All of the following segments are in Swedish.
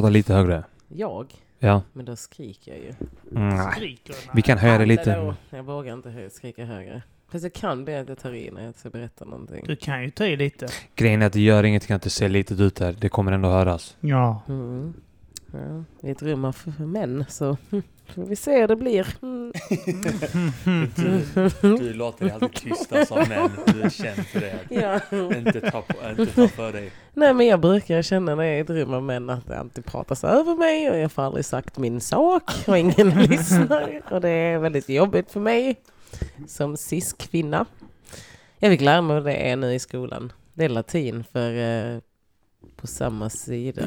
prata lite högre? Jag? Ja. Men då skriker jag ju. Mm, nej. Skriker här. Vi kan höja det lite. Hallå. Jag vågar inte hö- skrika högre. Fast jag kan det att jag tar i när jag ska berätta någonting. Du kan ju ta i lite. Grejen är att det gör inget att det ser litet ut här. Det kommer ändå höras. Ja. Mm. Ja, det är ett rum av för män, så får vi se hur det blir. Mm. Du låter dig alltid tystas av män. Du är känd för det. ja. Inte ta, inte ta för dig. Nej men jag brukar känna när jag är i ett rum av män att det alltid pratas över mig och jag får aldrig sagt min sak och ingen lyssnar. Och det är väldigt jobbigt för mig som cis-kvinna. Jag fick lära mig vad det är nu i skolan. Det är latin för eh, på samma sida.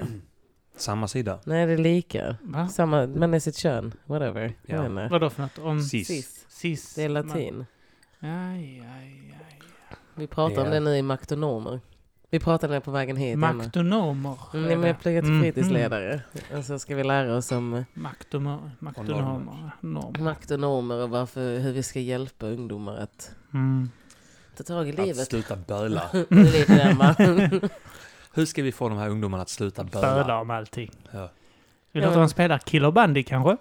Samma sida. Nej det är lika. Va? Samma, man är sitt kön, whatever. Ja. Inte. Vadå för något? Om Cis. Cis. cis? Det är latin. Aj, aj, aj. Vi pratar om Ja. det nu i maktonomer. Vi pratade på vägen hit. Maktonomer. Mm, är men det. jag pluggar till Mm, fritidsledare. Och så ska vi lära oss om Maktomer, maktonomer. Normer. makt och varför, hur vi ska hjälpa ungdomar att Mm. ta tag i Att livet. sluta böla. Hur ska vi få de här ungdomarna att sluta böla? Böla om allting. Ja. Ja, att de spelar Killer Bundy kanske?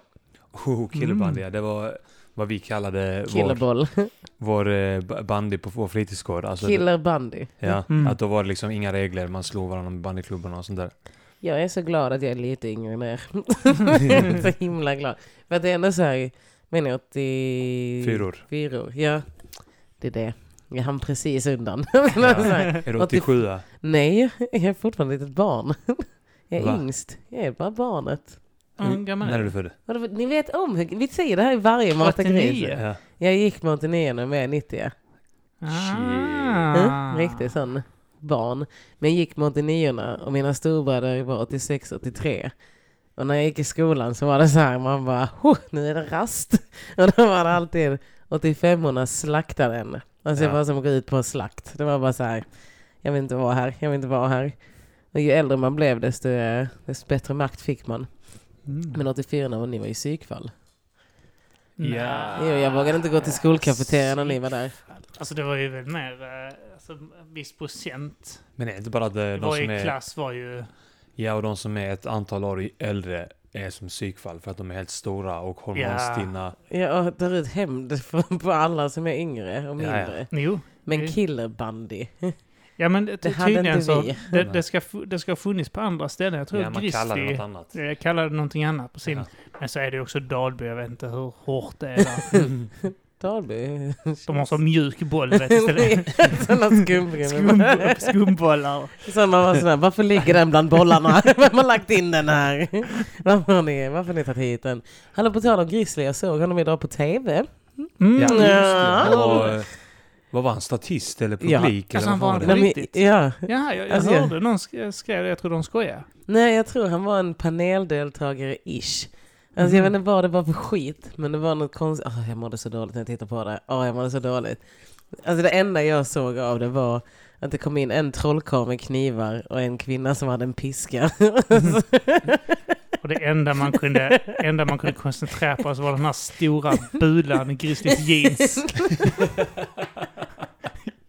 Oh, killebandy. Mm. Det var vad vi kallade vår, Killerboll. vår eh, b- bandy på vår fritidsgård. Alltså, Killer bandy. Ja, Mm. att då var det liksom inga regler. Man slog varandra med bandyklubborna och sånt där. Jag är så glad att jag är lite yngre än er. så himla glad. För att det är ändå så här, men jag 80... Fyror. Fyror, ja. Det är det. Jag hann precis undan. Så här, Är du 80 87? Nej, jag är fortfarande ett litet barn. Jag är Va? yngst. Jag är bara barnet. Gammal När är är du född? Ni vet om hur, vi säger det här i varje Mata 89. Gris. Ja. Jag gick med 89 och med 90. Ah. Mm, riktigt sån barn. Men jag gick med 89 och mina storbröder var 86, 83. Och när jag gick i skolan så var det så här, man bara, "Huh, nu är det rast. Och då var det alltid 85orna slaktade en. Alltså Ja. jag var som att gå ut på en slakt. Det var bara så här, jag vill inte vara här, jag vill inte vara här. Och ju äldre man blev desto, eh, desto bättre makt fick man. Mm. Men 84 och ni var ju psykfall. Ja. Jo, jag vågade inte gå till skolkafeterian när ni var där. Alltså det var ju väl mer, eh, alltså en viss procent. Men är det inte bara att eh, de som är... klass var ju... Ja, och de som är ett antal år äldre är som psykfall för att de är helt stora och hormonstinna. Ja, och tar ut hämnd på alla som är yngre och Ja, ja. mindre. Jo. Men killerbandy, Ja men det, det hade tydligen inte så. Det, det, ska, det ska ha funnits på andra ställen. Jag tror Ja, att man kallar det Grizzly... något annat. Jag kallade det någonting annat på sin. Ja. Men så är det också Dalby. Jag vet inte hur hårt det är där. Dalby. De har så mjuk boll vet du, istället. Sådana skumgrejer. Skum, skumbollar. Så man var sådär, varför ligger den bland bollarna? Vem har lagt in den här? Varför har ni, varför har ni tagit hit den? Hallå på tal om Grizzly, jag såg honom idag på TV. Mm. Ja, just det. Han Ja. vad var han? Statist eller Ja. publik? Alltså, eller han vad var var? Nej, riktigt? ja. Ja, jag, jag Alltså, hörde någon sk- skrev det. Jag tror de skojar. Nej, jag tror han var en paneldeltagare-ish. Alltså jag Mhm. vet inte vad det var för skit, men det var något konstigt. Oh, jag mådde så dåligt när jag tittade på det. Åh, jag mådde så dåligt. Alltså det enda jag såg av det var att det kom in en trollkarl med knivar och en kvinna som hade en piska. Och det enda man kunde, enda man kunde koncentrera på var den här stora bulan i Grizzlys jeans.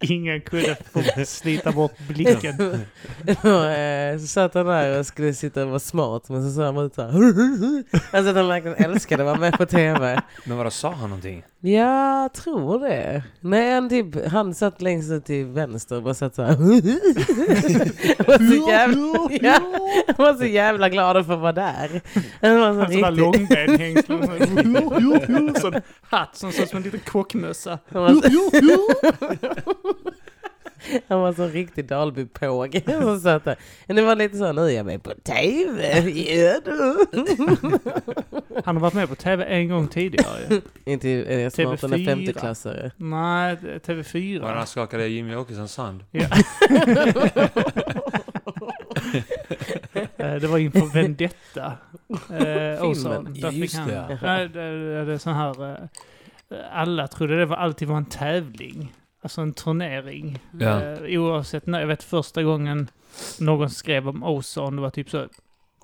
Ingen kunde få slita bort blicken. eh, så satt han där och skulle sitta och vara smart, men så sa han bara ut så här. Alltså att han verkligen älskade att vara med på TV. Men vadå, sa han någonting? Ja, jag tror det. Nej, han, typ, han satt längst ut till vänster och bara satt så här. Var så jävla, ja, var så jävla glad att få vara där. Han var så Han riktigt, långbenhängslen. Sån hatt som såg ut som en liten kockmössa. han var så, riktig Dalby-påg som satt där. Men det var lite så, nu är jag med på TV. Ja, du. Han har varit med på TV en gång tidigare. Inte är jag snart en TV4. 50-klassare. Nej, Var TV4. han skakade Jimmy Åkessons hand? Ja. Eh, det var inför Vendetta. Eh. Där Ja, fick just han- det, Nej, det, det är så här... eh, alla trodde det var, alltid var en tävling. Alltså en turnering. Ja. Eh, oavsett när. Jag vet första gången någon skrev om Ozone, det var typ så...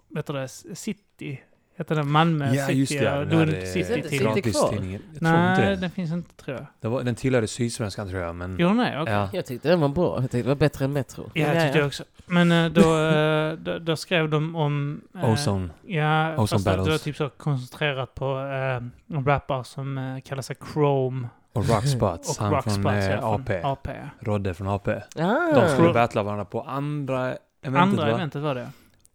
Vet du det? City Hette den Malmö Ja, just City det. och Den här Lund eh, City City tidning? kvar. gratistidningen. Jag tror inte Nej, det. den finns inte tror jag. Den, var, den tillhörde Sydsvenskan tror jag, men... Gjorde den det? Okej. Ja. Jag tyckte den var bra. Jag tyckte det var bättre än Metro. Ja, jag tyckte jag också. Men eh, då, eh, då, då skrev de om... eh, Ozone. Ja, Ozone fast det var Battles. typ så koncentrerat på eh, en rappare som eh, kallar sig Chrome Och Rockspots. han Rockspots, från ja, eh, från AP. AP. Rodde från AP. Ah. De skulle battla varandra på andra eventet Andra va? eventet var det.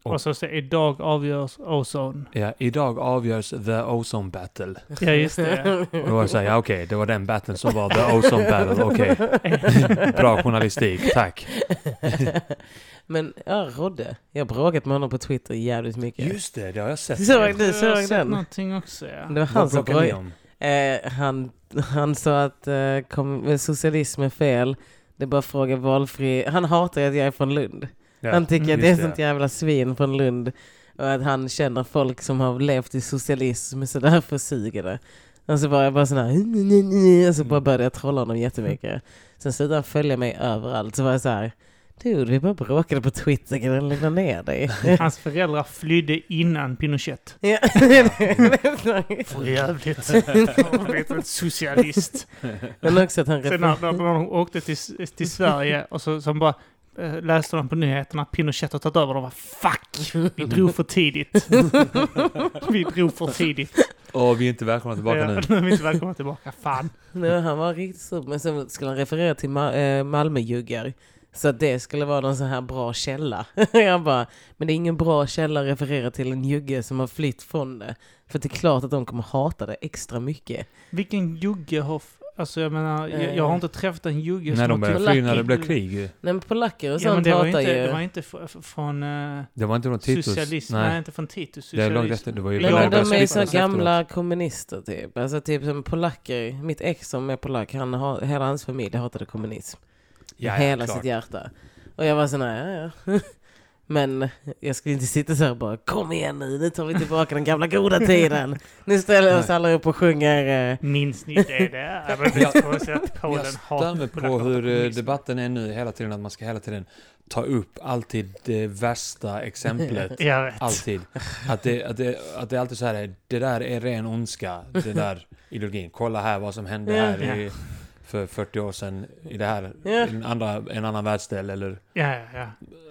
Och- Och så säger idag avgörs Ozone. Ja, idag avgörs the Ozone Battle. Ja, just det. Och då var jag såhär, ja okej, det var den battlen som var the Ozone Battle, okej. Bra journalistik, tack. Men ja, Rodde. Jag har bråkat med honom på Twitter jävligt mycket. Just det, det har jag sett. Så- Jag Du har såg sett den? någonting också, ja. Det var han Vad som bråkade? Eh, han, han sa att eh, kom, socialism är fel. Det är bara fråga valfri. Han hatar att jag är från Lund. Ja, han tycker att det är sånt jävla svin från Lund. Och att han känner folk som har levt i socialism så därför suger det. Och så var jag bara sån här... Och så bara började jag trolla honom jättemycket. Sen slutade han följa mig överallt. Så var jag så här... Dude, vi bara bråkade på Twitter. Kan du lugna ner dig? Hans föräldrar flydde innan Pinochet. Ja. För jävligt. Han socialist. Men också att han Sen när, när de åkte till, till Sverige och så, så bara eh, läste de på nyheterna att Pinochet har tagit över. De var fuck! Vi drog för tidigt. vi drog för tidigt. Och vi är inte välkomna tillbaka Ja, nu. nu är vi inte välkomna tillbaka. Fan. Nej, han var riktigt stor. Men sen skulle han referera till Ma- eh, Malmöjuggar. Så att det skulle vara någon sån här bra källa. jag bara, men det är ingen bra källa att referera till en jugge som har flytt från det. För det är klart att de kommer hata det extra mycket. Vilken jugge har... Alltså jag menar, jag, Eh. jag har inte träffat en jugge När som de har började fly när det blev krig. Nej men polacker och Ja, men sånt var hatar inte, ju... det var inte från uh, Det var inte från Titus. socialism. Nej. Nej, inte från Titus. det är långt efter. Det var ju Nej, Ja, men de är ju så gamla kommunister typ. Alltså typ som polacker. Mitt ex som är polack, han har, hela hans familj hatade kommunism. Ja, med ja, hela klart. sitt hjärta. Och jag var sån här, ja, ja. Men jag skulle inte sitta så här och bara kom igen nu, nu tar vi tillbaka den gamla goda tiden. Nu ställer vi oss alla upp och sjunger. eh, Minns ni det? Det är väl lite konstigt att Polen Jag stör mig på hur eh, debatten är nu hela tiden. Att man ska hela tiden ta upp alltid det värsta exemplet. Jag vet. Alltid. Att det, att, det, att det är alltid så här, det där är ren ondska, det där ideologin. Kolla här vad som hände Ja. här i, för 40 år sedan i det här, i en, andra, en annan världsdel eller... Ja, ja, ja.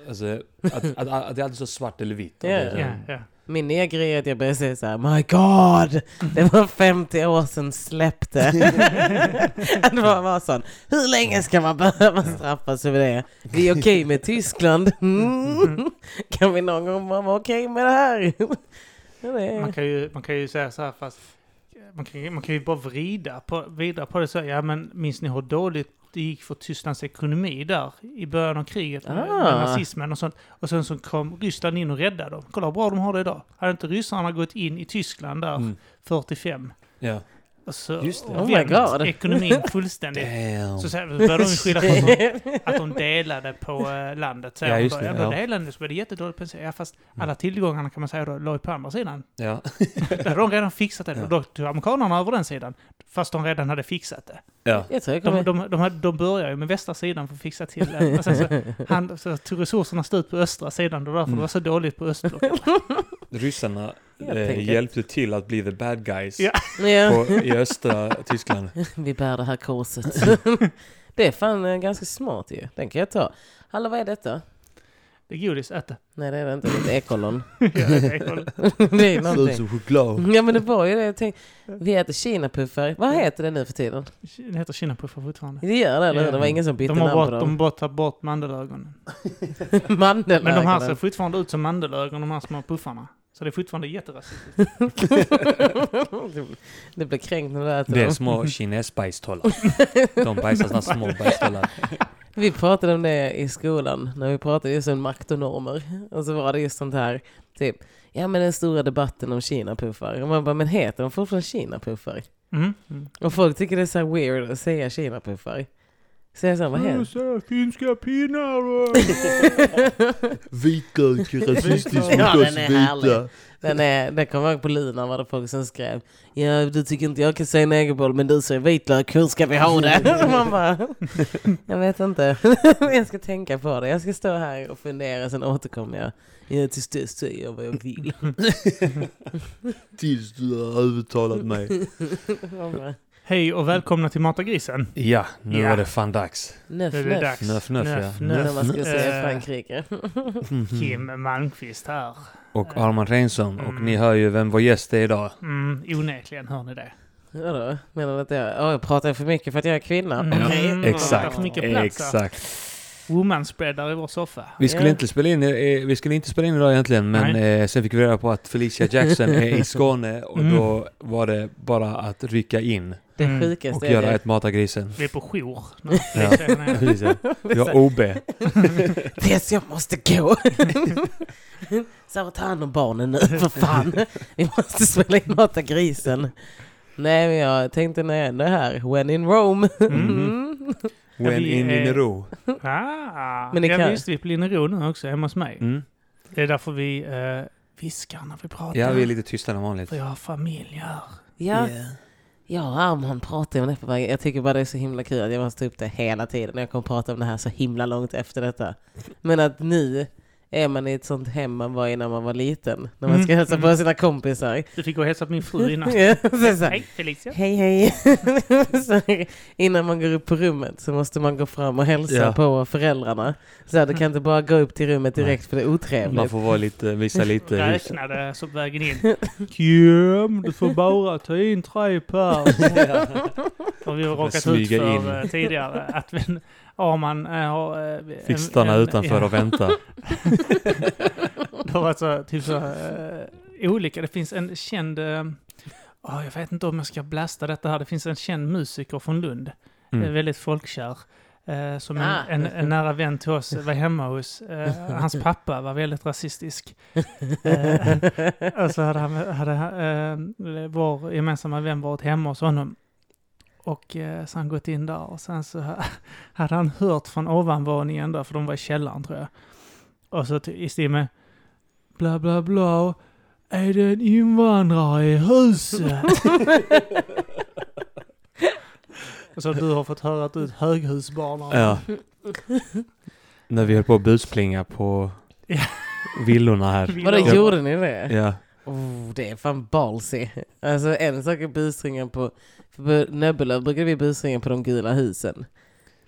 Alltså, att, att, att det är alltid så svart eller vitt. Ja. Det är så- ja, ja. Min nya grej är att jag börjar säga så här, My God! Det var 50 år sedan släppte. att bara vara sån, hur länge ska man behöva straffas för det? Vi är okej med Tyskland. Mm. Kan vi någon gång vara okej med det här? Det är- Man kan, ju, man kan ju säga så här fast man kan, man kan ju bara vrida på, vrida på det så. Ja men minns ni hur dåligt det gick för Tysklands ekonomi där i början av kriget med, Ah. med nazismen och sånt. Och sen så kom Ryssland in och räddade dem. Kolla hur bra de har det idag. Hade inte ryssarna gått in i Tyskland där Mm. 45 Ja. Så Just det. Oh my God. ekonomin fullständigt. Så sen började de skylla på att de, att de delade på eh, landet. Så Ja, just då, det, ja, då delade de så blev det jättedåligt pension. Ja, fast alla tillgångarna kan man säga då låg på andra sidan. Ja. Där hade de redan fixat det. Ja. Och då tog amerikanerna över den sidan. Fast de redan hade fixat det. ja. Jag tror jag De, de, de, hade- de började ju med västra sidan för att fixa till det. Och sen så, han, så tog resurserna slut på östra sidan. Det var därför Mm. det var så dåligt på östblocket. Ryssarna eh, hjälpte till att bli the bad guys Ja. På, i östra Tyskland. Vi bär det här korset. det är fan eh, ganska smart ju. Den kan jag ta. Hallå, vad är detta? Det är godis, ät det. Nej, det är det inte. Det är ett ekollon. Ja, det är kolla. det är någonting. choklad. Ja, men det var ju det jag tänkte. Vi äter kinapuffar. Vad heter det nu för tiden? Det heter kinapuffar fortfarande. Det gör det, eller hur? Ja. Det var ingen som bytte De har namn på bort, de dem. bara tagit bort mandelögonen. Mandelögonen. Men de här ser fortfarande ut som mandelögon, de här små puffarna. Så det är fortfarande jätterasistiskt. det blir kränkt när du äter Det är dem. små kinesbajstollar. De bajsar såna små bajstollar. Vi pratade om det i skolan, när vi pratade just om makt och normer. Och så var det just sånt här, typ, ja men den stora debatten om kinapuffar. Och man bara, men heter de fortfarande kinapuffar? Mm. Mm. Och folk tycker det är så här weird att säga kinapuffar. Säger jag så, vad Mm, så, Finska pinnar och... Vitlök är rasistiskt Ja, mot den oss är vita. Den, är, den kommer jag ihåg på Luna var det folk som skrev Ja du tycker inte jag kan säga negerboll men du säger vitlök, hur ska vi ha det? Man bara, jag vet inte. jag ska tänka på det. Jag ska stå här och fundera sen återkommer jag. Ja tills dess säger jag vad jag vill. Tills du har övertalat mig. Hej och välkomna till Mata grisen. Ja, nu Ja. var det fan dags. Nöff Nu är det nöff. dags. Nöff, nöff, ja. nöff, När man ska säga Eh, Frankrike. Kim Malmqvist här. Och Arman Reinsson. Och Mm. ni hör ju vem vår gäst är idag. Mm, onekligen hör ni det. Vadå? Menar du att jag, oh, jag pratar för mycket för att jag är kvinna? Mm, Okej. mm, Exakt. är för mycket plats här. Exakt. Womanspreadar i vår soffa. Vi skulle, Ja. inte spela in, vi skulle inte spela in idag egentligen, men Nej. eh, sen fick vi reda på att Felicia Jackson är i Skåne och Mm. då var det bara att rycka in Det Mm. sjukaste och är göra det. ett Mata grisen. Vi är på jour. Ja. Vi har OB. Tess, jag måste gå. Så ta hand om barnen nu, för fan. Vi måste spela in Mata grisen. Nej, men jag tänkte när jag ändå är här, when in Rome. Mm. When vi in är- in ro. Ah, Men det ja, kan- visst, vi är på Linnero nu också, hemma hos mig. Mm. Det är därför vi eh, viskar när vi pratar. Ja, vi är lite tystare än vanligt. För jag har familj här. Ja, jag och Arman pratar om det på vägen. Jag tycker bara det är så himla kul att jag måste ta upp det hela tiden. Jag kommer prata om det här så himla långt efter detta. Men att nu är man i ett sånt hem man var i när man var liten. När man ska Mm. hälsa på sina kompisar. Du fick gå och hälsa på min fru innan. Ja, så det Hej Felicia. Hej hej! så innan man går upp på rummet så måste man gå fram och hälsa Ja. på föräldrarna. Så här, du kan inte bara gå upp till rummet direkt för det är Man otrevligt. får vara lite, visa lite hus. Räknade så på vägen in. Kim, du får bara ta in tre pers. Och vi har råkat ut för in. eh, tidigare att vi, Arman eh, har... eh, Fick en- stanna en- utanför ja, och vänta. Det har varit så, typ så eh, olika. Det finns en känd... eh, åh, jag vet inte om jag ska blasta detta här. Det finns en känd musiker från Lund. Mm. Eh, väldigt folkkär. Eh, som en, Ah. en, en nära vän till oss var hemma hos. Eh, hans pappa var väldigt rasistisk. Eh, och så hade, han, hade eh, vår gemensamma vän varit hemma hos honom. Och eh, så han gått in där och sen så hade han hört från ovanvåningen där, för de var i källaren tror jag. Och så i stil med bla bla bla. Är det en invandrare i huset? och så du har fått höra att du är ett höghusbarn. Ja. När vi höll på att busplinga på villorna här. Vadå, gjorde ni det? Ja. Oh, det är fan ballsy. Alltså en sak är busringen på, för på Nöbbelöv brukar vi busringa på de gula husen.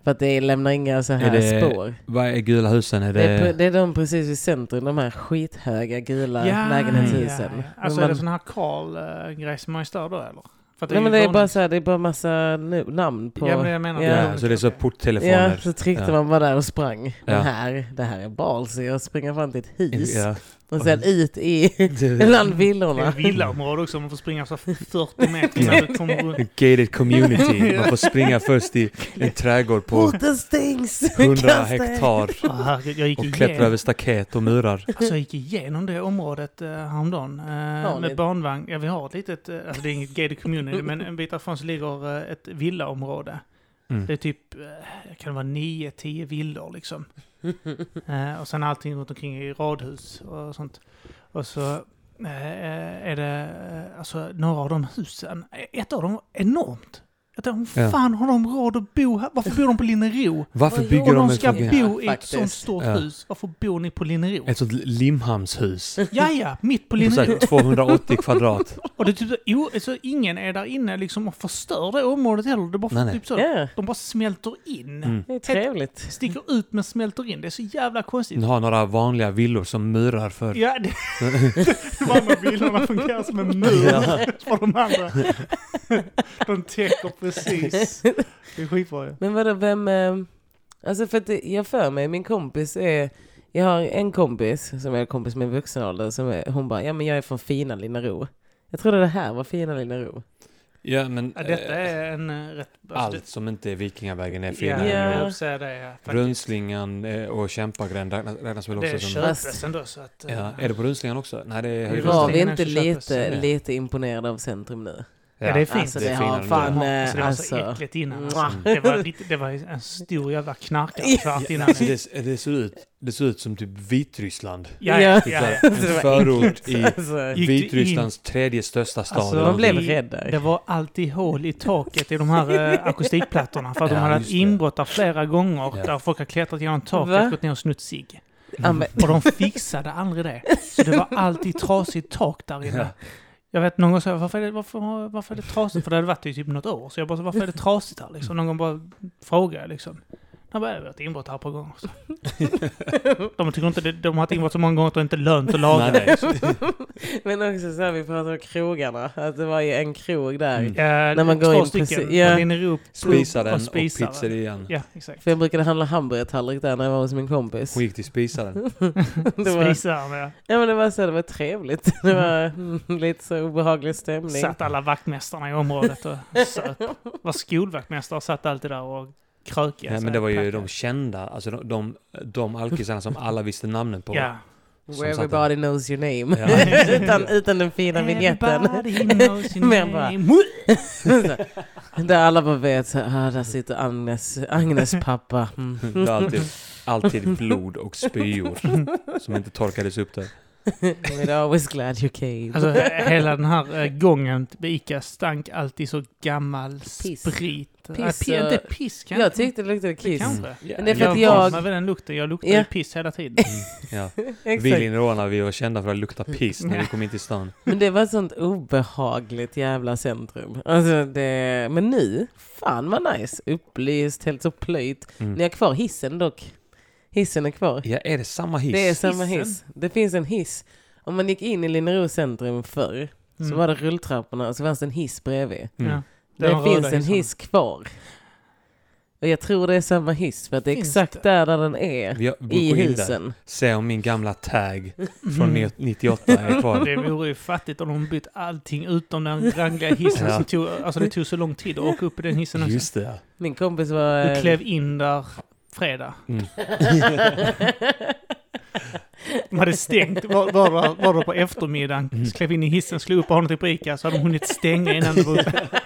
För att det lämnar inga så här Är det- spår. Vad är gula husen? Är Det är, det... på, det är de precis vid centrum, de här skithöga gula lägenhetshusen. Ja, ja. Alltså Men är det man- sån här Karl-grej som man stör då eller? För Nej men det är bara så här, det är bara massa nu, namn på... Ja men jag menar... Ja. Ja, så det är så porttelefoner. Ja, så tryckte Ja. man bara där och sprang. Ja. Men här, det här är ballsy att springa fram till ett hus Och sen ut i bland Det är villorna. villaområde också, man får springa så 40 meter innan du kommer runt. Gated community. Man får springa först i en trädgård på Porten stängs! 100 Kasta er. hektar och klättra över staket och murar. alltså, jag gick igenom det området uh, häromdagen uh, ni? med barnvagn. Ja vi har ett litet, uh, alltså det är inget gated community, men en bit därifrån så ligger uh, ett villaområde. Mm. Det är typ, uh, kan det vara 9-10 villor liksom. Eh, och sen allting runt omkring i radhus och sånt. Och så eh, eh, är det eh, alltså några av de husen, ett av dem var enormt. Jag tänkte, Ja. fan har de råd att bo här? Varför bor de på Linnero? Varför bygger Om de de ett, ska sånt- bo i ett faktiskt. sånt stort Ja. hus, varför bor ni på Linnero? ett sånt Limhamnshus? Ja, ja, mitt på Linnero. 280 kvadrat. Och det är typ så, jo, så ingen är där inne liksom och förstör det området heller. Det är bara Nej, nej. typ så, Ja, de bara smälter in. Mm. det är trevligt. Sticker ut men smälter in. Det är så jävla konstigt. Nu har några vanliga villor som murar för... Ja, det, de andra bilderna fungerar som en mur Ja. för de andra. De täcker precis. Det är skitbra ju. Men vadå, vem... Eh, alltså för att det, jag för mig, min kompis är... Jag har en kompis som är kompis med vuxen ålder som är, hon bara, ja men jag är från fina Linnero. Jag trodde det här var fina Linnero. Ja, men Ja, detta eh, är en eh, rätt... allt som inte är Vikingavägen är det- fina. Ja, det. Ja, faktiskt. Rundslingan och Kämpagränd räknas, väl Det är också som... köpes ändå så att... Ja, är det på Rundslingan också? Nej, det är Det är Var vi inte är lite, lite imponerade av centrum nu? Ja, det är fint. Alltså Det är det finare har fan... det. eh, Alltså, det var så Alltså, äckligt innan. Mwah. Alltså. Det, var, lite- det var en stor jävla knarkarkvart innan. Alltså det, det, ser ut, det ser ut som typ Vitryssland. Ja, ja, Ja. ja. En förort i alltså, Vitrysslands tredje största stad. Alltså, man blev rädd där. Det var alltid hål i taket i de här eh, akustikplattorna för att Ja, de hade haft inbrott där flera gånger Ja. där folk har klättrat genom taket Va? och gått ner och snott. Ja, men- Och de fixade aldrig det. Så det var alltid trasigt tak där inne. Jag vet någon gång så jag, varför är, det, varför, varför är det trasigt? För det hade varit i typ något år. Så jag bara, varför är det trasigt här liksom? Någon gång bara frågade jag liksom. De bara, det har varit inbrott här på gånger. Så. De tycker inte det, de har haft inbrott så många gånger att det inte är lönt att laga. Nej, nej. Men också så här, vi pratar om krogarna. Att det var ju en krog där. Mm. Ja, När man går två in stycken. ja. Ja. Linnerop Spisaren och spisaren. pizzerian. Ja, exakt. För jag brukade handla hamburgertallrik där när jag var hos min kompis. Hon gick till spisaren. det var, Spisaren, ja. ja men det var så, det var trevligt. Det var lite så obehaglig stämning. Satt alla vaktmästarna i området och söp. Var skolvaktmästare och satt alltid där och krökade. Nej, men det var ju de kända, alltså de, de, de alkisarna som alla visste namnen på. Ja. Where everybody knows your name. Ja. utan, utan den fina vignetten. Everybody knows your Men bara- name. där alla bara vet, så, ah, där sitter Agnes, Agnes pappa. Mm. Alltid, alltid blod och spyor som inte torkades upp där. We're always glad you came. Alltså hela den här eh, gången till Ica stank alltid så gammal Piss. sprit. Piss Nej, pi- och- inte piss kanske. jag tyckte det luktade Det kiss. kanske. Men det är för jag att jag... jag- den lukten. Jag luktar Ja. piss hela tiden. Ja. Exakt. Vi linjerånare, vi var kända för att lukta piss när vi kom in till stan. Men det var ett sånt obehagligt jävla centrum. Alltså det, men nu, fan vad nice. Upplyst, helt så plöjt. Mm. Ni har kvar hissen dock. Hissen är kvar. Ja, är det samma hiss? Det är samma Hissen? hiss. Det finns en hiss. Om man gick in i Linnero centrum förr så Mm. var det rulltrapporna och så fanns det en hiss bredvid. Mm. Ja. Det, Den finns en hiss kvar. Och jag tror det är samma hiss för att det är Finns exakt det? där, där den är. Har- I där. husen. Se om min gamla tag från Mm. 98 är kvar. Det vore ju fattigt om de bytt allting utom den rangliga hissen Ja. som tog, alltså det tog så lång tid att åka upp i den hissen också. Just det. Min kompis var... Du eh, klev in där fredag. Mm. De hade stängt, var, var, var, det på eftermiddagen, Mm. klev in i hissen, slog upp honom till på Ica, så hade de hunnit stänga innan det var uppe.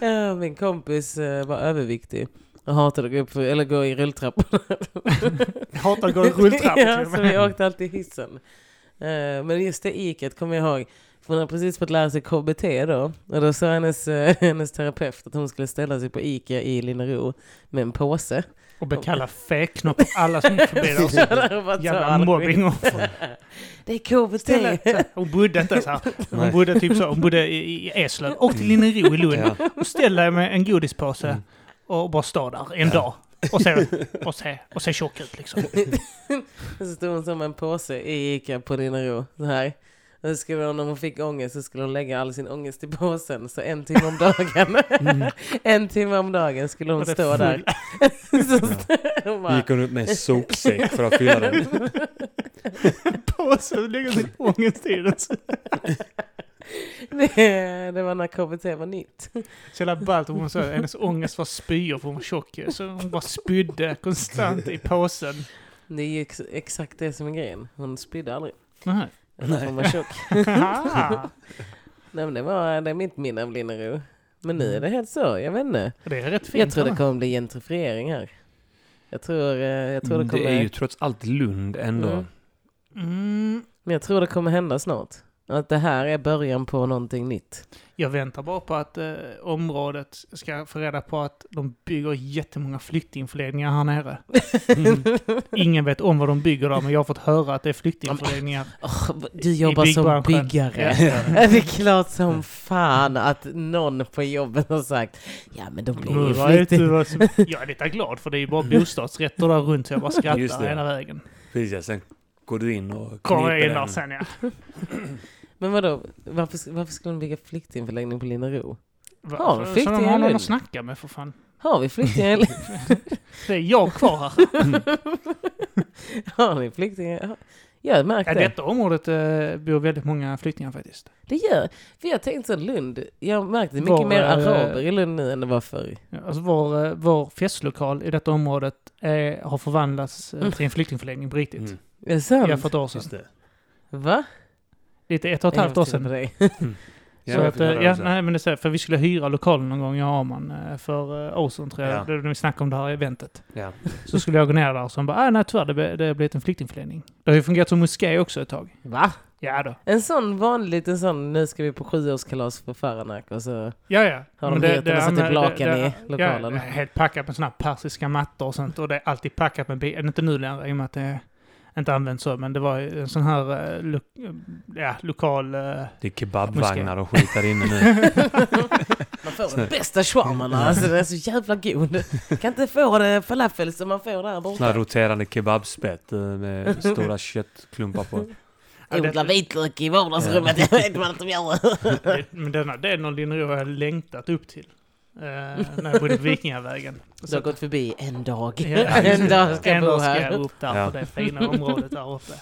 Ja, min kompis eh, var överviktig. Och hatade att gå, upp eller gå i rulltrapporna. Jag hatar att gå i rulltrappor ja, och så vi åkte alltid i hissen. Eh, men just det iket kommer jag ihåg. För hon hade precis fått lära sig KBT då. Och då sa hennes, eh, hennes terapeut att hon skulle ställa sig på Ica i Linnero med en påse. Och blev kallad fäknopp på alla som förbi tar Jävla all mobbing. skit. Och, Det är KBT! ställa, hon bodde inte så här. Hon bodde typ så, hon bodde i, i Eslöv och till Linnero i Lund. Och ställde med en godispåse Mm. och bara stå där en Ja. dag. Och se, och se, och se tjock ut liksom. Så stod hon som en påse i Ica på Linnero. Så här. Så skulle hon, om hon fick ångest så skulle hon lägga all sin ångest i påsen. Så en timme om dagen. en timme om dagen skulle hon stå där. full- Så st- hon bara, Gick hon ut med en sopsäck för att fylla den. Påse och lägger sin ångest i den. Det, det var när KBT var nytt. så jävla ballt om hon sa att hennes ångest var spyor för hon var tjock. Så hon bara spydde konstant i påsen. Det är ju ex- exakt det som är grejen. Hon spydde aldrig. Nej. Eller hon var tjock. Nej, men det, var, det är mitt minne av Linnero. Men nu är det helt så, jag vet inte. det är rätt fint. Jag tror det kommer bli gentrifiering här. Jag tror, eh, jag tror det kommer... Det är ju trots allt Lund ändå. Mm. Mm, Men jag tror det kommer hända snart. Att det här är början på någonting nytt. jag väntar bara på att eh, området ska få reda på att de bygger jättemånga flyktingförläggningar här nere. Ingen vet om vad de bygger där, men jag har fått höra att det är flyktingförläggningar. Åh, du jobbar som byggare. Ja. Det är klart som fan att någon på jobbet har sagt Ja men de blir ju som- Jag är lite glad för det är ju bara bostadsrätter där runt så jag bara skrattar hela vägen. Precis, sen går du in och Kommer jag kniper in där sen ja. Men vadå, varför, varför skulle de bygga flyktingförläggning på Linnero? Va- Ja, för- så flyktingar de har någon Lund. att snacka med för fan. Har vi flyktingar? i- Det är jag kvar här. har ni flyktingar? Ja, Jag märkte Ja, det. detta området eh, bor väldigt många flyktingar faktiskt. Det gör, för jag tänkte så Lund, jag märkte det är Var, mycket mer eh, araber i Lund nu än det var förr. Alltså vår, eh, vår festlokal i detta området eh, har förvandlats till en flyktingförläggning på riktigt. Mm, Är det sant? Ja, för ett år sedan. Va? Lite ett och ett halvt år sedan. Dig. Ja, Ja, så att, eh, ja, också. nej, men det är så, för vi skulle hyra lokalen någon gång i Arman eh, för uh, Ozon tror jag, Ja. det, när vi snackade om det här eventet. Ja. Så skulle jag gå ner där och så bara, ah, nej tyvärr, det, det har blivit en flyktingförläggning. Det har ju fungerat som moské också ett tag. Va? Ja då. En sån vanlig liten sån, nu ska vi på sjuårskalas för Faranak och så... Ja, ja. Har Men de heter och typ lakan i lokalen? Ja, helt packat med såna här persiska mattor och sånt. Och det är alltid packat med bil. Inte nu längre i och med att det inte används så. Men det var en sån här eh, lo ja, lokal... eh, Det är kebabvagnar och skit där inne nu. Man får den bästa shawarman alltså, den är så jävla god. Kan inte få det falafel som man får där Sån här borta. roterande kebabspett eh, med stora köttklumpar på. Odla vitlök i vardagsrummet, jag vet vad de gör. det- men denna delen av Linnero har jag längtat upp till. Eh, när jag bodde på Vikingavägen. Du har gått förbi en dag. Ja, en dag ska jag en bo dag ska jag här. upp där Ja. på det fina området där uppe.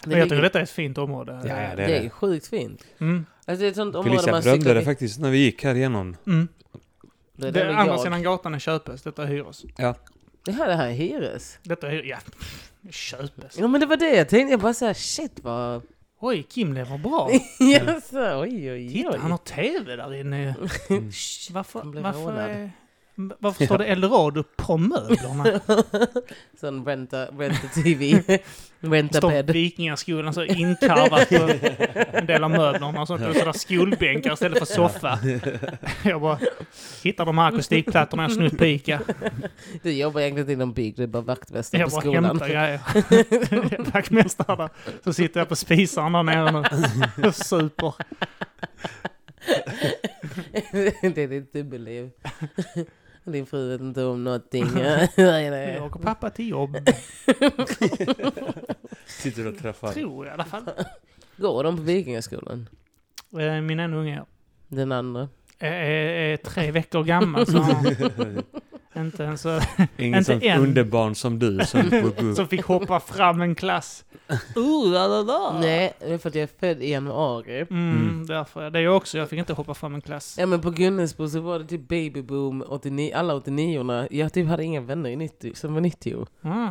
Det Men jag tycker detta är ett fint område. Ja, ja, det Det är är det. sjukt fint. Mm. Alltså det är ett sånt område Felicia man cyklar det faktiskt när vi gick här igenom. Mm. Det är Det är andra jag. sidan gatan är Köpes, detta är hyres. Det här, det här är hyres. Detta är hyres, ja. Köpes. Ja men det var det jag tänkte. Jag bara såhär, shit vad... Oj, Kim lever bra. ja, så, oj oj Titta, oj. han har TV där inne. Shh, Varför, varför, är, varför står det Eldorado på möblerna? Sån renta, renta TV. renta står bed. Vikingaskolan så inkarvat på en del av möblerna och sånt. Och sådär skolbänkar istället för soffa. Jag bara hittar de här akustikplattorna jag snott på Ica. Du jobbar egentligen inom bygg, du är bara vaktmästare Jag på bara skolan. hämtar grejer. Vaktmästare där. Så sitter jag på spisaren där nere nu och super. det är ditt dubbelliv. Din fru vet inte om någonting. Nej, nej. Jag åker pappa till jobb. Sitter och träffar. Tror jag i alla fall. Går de på Vikingaskolan? Eh, Min ena unge Den andra? är, är, är tre veckor gammal så han inte ens så, Ingen sånt underbarn som du som som fick hoppa fram en klass. Uh, la, la, la. Nej, det är för att jag är född i januari. Mm, Mm. därför. Det är jag också. Jag fick inte hoppa fram en klass. Ja men på Gunnesbo så var det typ babyboom 89, alla 89orna. Jag typ hade inga vänner i 90, som var 90. Ah.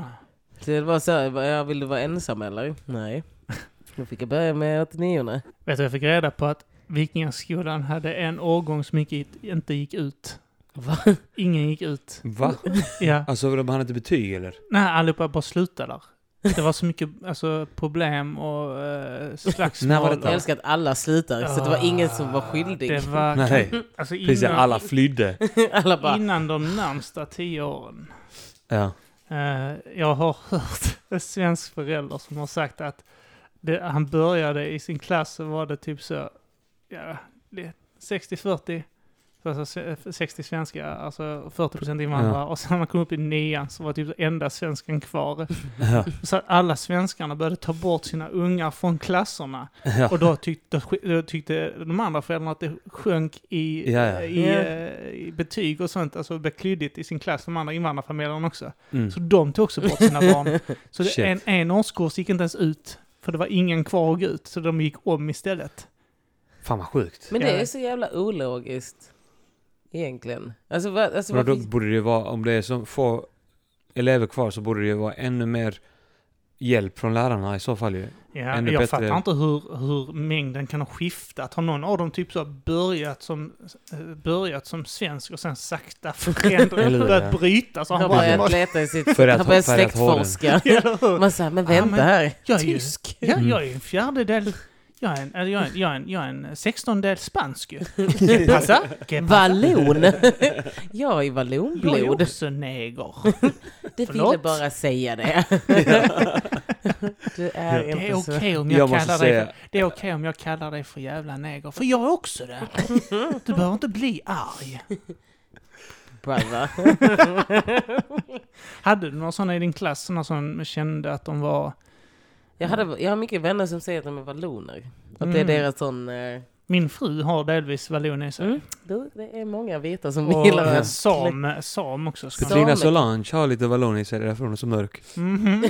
Så det var så här, jag vill du vara ensam eller? Nej. Då fick jag börja med 89orna. Vet du, jag fick reda på att Vikingaskolan hade en årgång som inte gick ut. Va? Ingen gick ut. Va? Ja. Alltså de hade inte betyg eller? Nej, allihopa bara slutade där. Det var så mycket alltså, problem och uh, slagsmål. När var Jag detta? älskar att alla slutar, så det var ingen som var skyldig. Det var... Nej, Alltså precis. innan, Alla flydde. alla bara, innan de närmsta tio åren. Ja. Eh, jag har hört en svensk förälder som har sagt att det, han började i sin klass så var det typ så, ja, det- 60-40. Så Alltså sve- 60 svenska, alltså 40 procent invandrare. Och sen när man kom upp i nian så var typ enda svenskan kvar. Ja. Så att alla svenskarna började ta bort sina ungar från klasserna. Ja. Och då tyckte, då tyckte de andra föräldrarna att det sjönk i, Ja, ja. i, Ja. eh, i betyg och sånt. Alltså blev klyddigt i sin klass, de andra invandrarfamiljerna också. Mm. Så de tog också bort sina barn. Så det, en, en årskurs gick inte ens ut. För det var ingen kvar att gå ut. Så de gick om istället. Fan vad sjukt. men det Ja. är så jävla ologiskt. Egentligen. Alltså, vad, alltså Men då varför- borde det ju vara, om det är så få elever kvar så borde det ju vara ännu mer hjälp från lärarna i så fall ju. Ja, Ännu jag bättre. fattar inte hur, hur mängden kan ha skiftat. Har någon av dem typ så börjat som, börjat som svensk och sen sakta förändrat, börjat ja. bryta? Så han bara... börjat leta i sitt... För att- han börjat släktforska. Man säger, men Ja, vänta men här. jag är ju- Tysk. Ja, Mm. jag är en fjärdedel... Jag är en, jag är en, jag är en, jag är en sextondel spansk ju. Pasa? Vallon. jag är Jag är vallonblod. också neger. Det ville bara säga det. du är Det är okej så... om jag, kallar dig för, det är okej om jag kallar dig för jävla neger. För jag är också det. Du behöver inte bli arg. Brother. Hade du några sådana i din klass, sådana som kände att de var... jag, hade, jag har mycket vänner som säger att de är valloner. Att det är Mm. deras sån... eh, Min fru har delvis vallon i sig. Mm. Du, det är många vita som Och gillar eh, det. sam, sam också. Samek. Solange har lite vallon i sig, det är därför hon är så mörk. Mhm.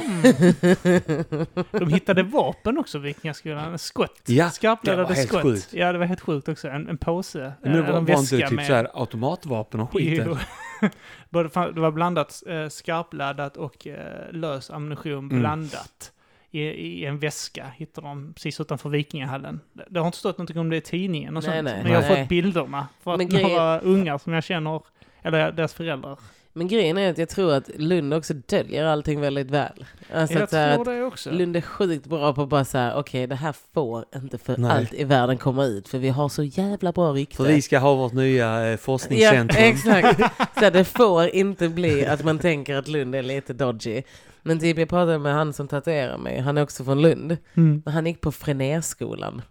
De hittade vapen också, Vikingaskolan. Skott. Ja, det var Skarpladdade skott. sjukt. Ja, det var helt sjukt också. En, en påse. Men det eh, var, en var inte väska typ med- så här automatvapen och skit det var blandat eh, skarpladdat och eh, lös ammunition Mm. blandat i, i en väska, hittade de precis utanför Vikingahallen. Det- Det har inte stått någonting om det i tidningen och Nej, sånt, nej. men jag har Nej. fått bilderna. För att grejen- några ungar som jag känner, eller deras föräldrar. Men grejen är att jag tror att Lund också döljer allting väldigt väl. Alltså jag att, tror att det också. Lund är sjukt bra på att bara säga okej det här får inte för Nej. allt i världen komma ut för vi har så jävla bra rykte. För vi ska ha vårt nya eh, Ja, forskningscentrum. exakt. Så det får inte bli att man tänker att Lund är lite dodgy. Men typ jag pratade med han som tatuerar mig, han är också från Lund. Mm. Men han gick på Frenérskolan.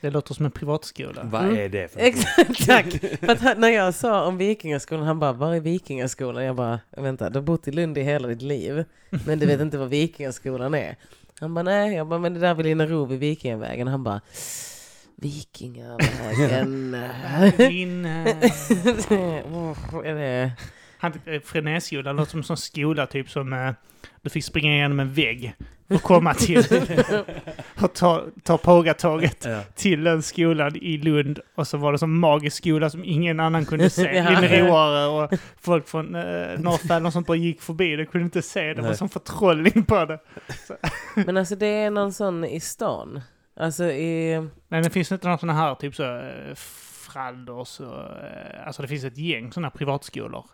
Det låter som en privatskola. Vad Mm. är det för Exakt, tack. För att han, när jag sa om Vikingaskolan, han bara, var är Vikingaskolan? Jag bara, vänta, du har bott i Lund i hela ditt liv, men du vet inte vad Vikingaskolan är. Han bara, nej, jag bara, men det där vid Linnero vid Vikingavägen. Han bara, Vikingavägen. Åh, är det... han, eh, Frenéskolan låter som en sån skola typ som eh, du fick springa igenom en vägg och komma till och ta, ta pågatåget Ja. till den skolan i Lund och så var det som magisk skola som ingen annan kunde se. Ja. Linneroare och folk från eh, Norrfällen och sånt bara gick förbi, de kunde inte se. Det var som förtrollning på det. Men alltså det är någon sån i stan. Alltså i... Men det finns inte några sådana här typ så eh, Fralders och, alltså det finns ett gäng sådana privatskolor.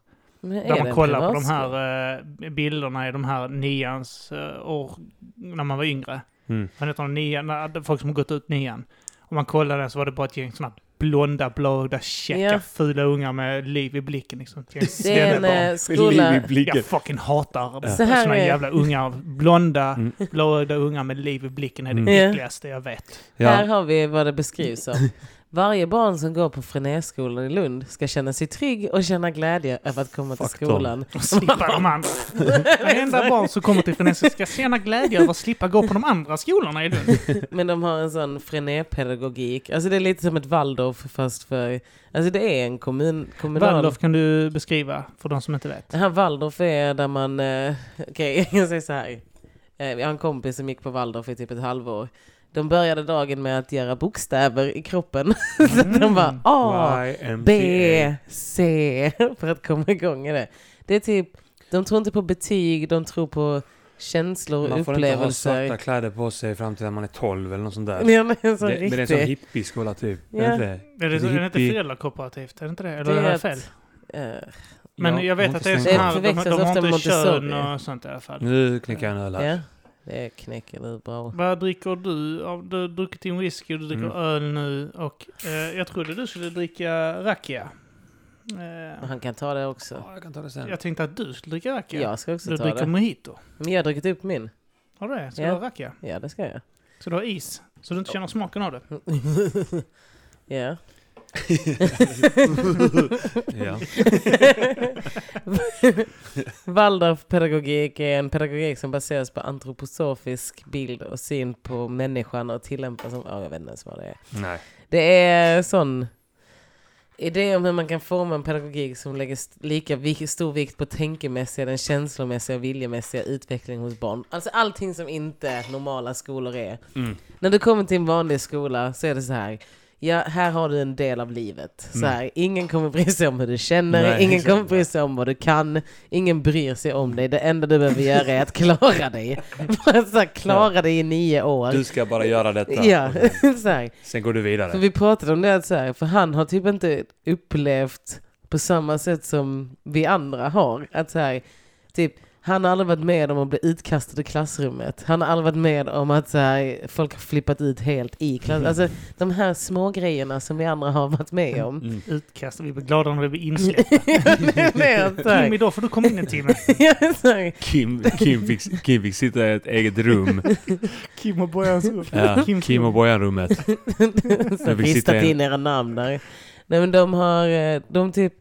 Där man kollar på de här eh, bilderna i de här nians eh, år, när man var yngre. Mm. Vad heter? Nian, när- folk som har gått ut nian. Om man kollade så var det bara ett gäng sådana blonda, blåögda, käcka, Ja. fula ungar med liv i blicken. Liksom. Ett gäng Det är en eh, skola... Liv i blicken. Jag fucking hatar Så här är- jävla ungar. Blonda, Mm. blåögda ungar med liv i blicken är det Mm. Äckligaste jag vet. Här Ja. har vi vad det beskrivs som. Varje barn som går på Frenérskolan i Lund ska känna sig trygg och känna glädje över att komma till Fuck dem. skolan. Och slippa de andra. Varenda barn som kommer till Frenese ska känna glädje över att slippa gå på de andra skolorna i Lund. Men de har en sån Frenépedagogik. Alltså det är lite som ett Waldorf fast för... Alltså det är en kommun, kommunal... Waldorf kan du beskriva för de som inte vet. Det här Waldorf är där man... Eh, Okej, jag säger så här. Eh, jag har en kompis som gick på Waldorf i typ ett halvår. De började dagen med att göra bokstäver i kroppen. så att de bara A, B. C för att komma igång i det. Det är typ, de tror inte på betyg, de tror på känslor och Man får inte ha upplevelser. svarta kläder på sig fram till när man är 12 eller något sånt där. Ja, men en sån Det, men det är en sån riktig... hippieskola typ. Ja. Är det inte det? Är det, är det inte föräldrakooperativt? Är det inte det? Eller Det är det ett- fel? eh, Men Ja, jag vet att det är sån här, de, de har inte kön och sånt i alla fall. Nu knäcker jag en öl här. ja, det knäcker du bra. Vad dricker du? Du har druckit din whisky, du dricker Mm. öl nu och eh, jag trodde du skulle dricka rakia. Eh, Han kan ta det också. Ja, jag kan ta det sen. jag tänkte att du skulle dricka rakia. Jag ska också du ta dricker det. mojito. Men jag har druckit upp min. Har du det? Ska Ja. du ha rakia? Ja, det ska jag. Så du har is? Så du inte känner smaken av det? Ja. Ja. Waldorfpedagogik är en pedagogik som baseras på antroposofisk bild och syn på människan och tillämpas som, ja jag vet inte ens vad det är. Nej. Det är sån idé om hur man kan forma en pedagogik som lägger lika stor vikt på tänkemässiga, den känslomässiga och viljemässiga utvecklingen hos barn. Alltså allting som inte normala skolor är. Mm. När du kommer till en vanlig skola så är det så här. Ja, här har du en del av livet. Så Mm. här, ingen kommer bry sig om hur du känner, Nej, ingen kommer bry sig om vad du kan, ingen bryr sig om dig. Det enda du behöver göra är att klara dig. Bara så här, klara dig i nio år. Du ska bara göra detta. Ja, så här. sen går du För vidare. vi pratade om det så här, för han har typ inte upplevt på samma sätt som vi andra har. Att så här, typ, han har aldrig varit med om att bli utkastad i klassrummet. Han har aldrig varit med om att så här, folk har flippat ut helt i klassrummet. Alltså de här små grejerna som vi andra har varit med om. Mm. Utkast, vi blir glada när vi blir insläppta. Kim, idag får du komma in en timme. Kim, Kim, fick, Kim fick sitta i ett eget rum. Kim och Bojans rum. Ja, Kim och Bojan-rummet. ristat in era namn där. Nej men de har, eh, de typ,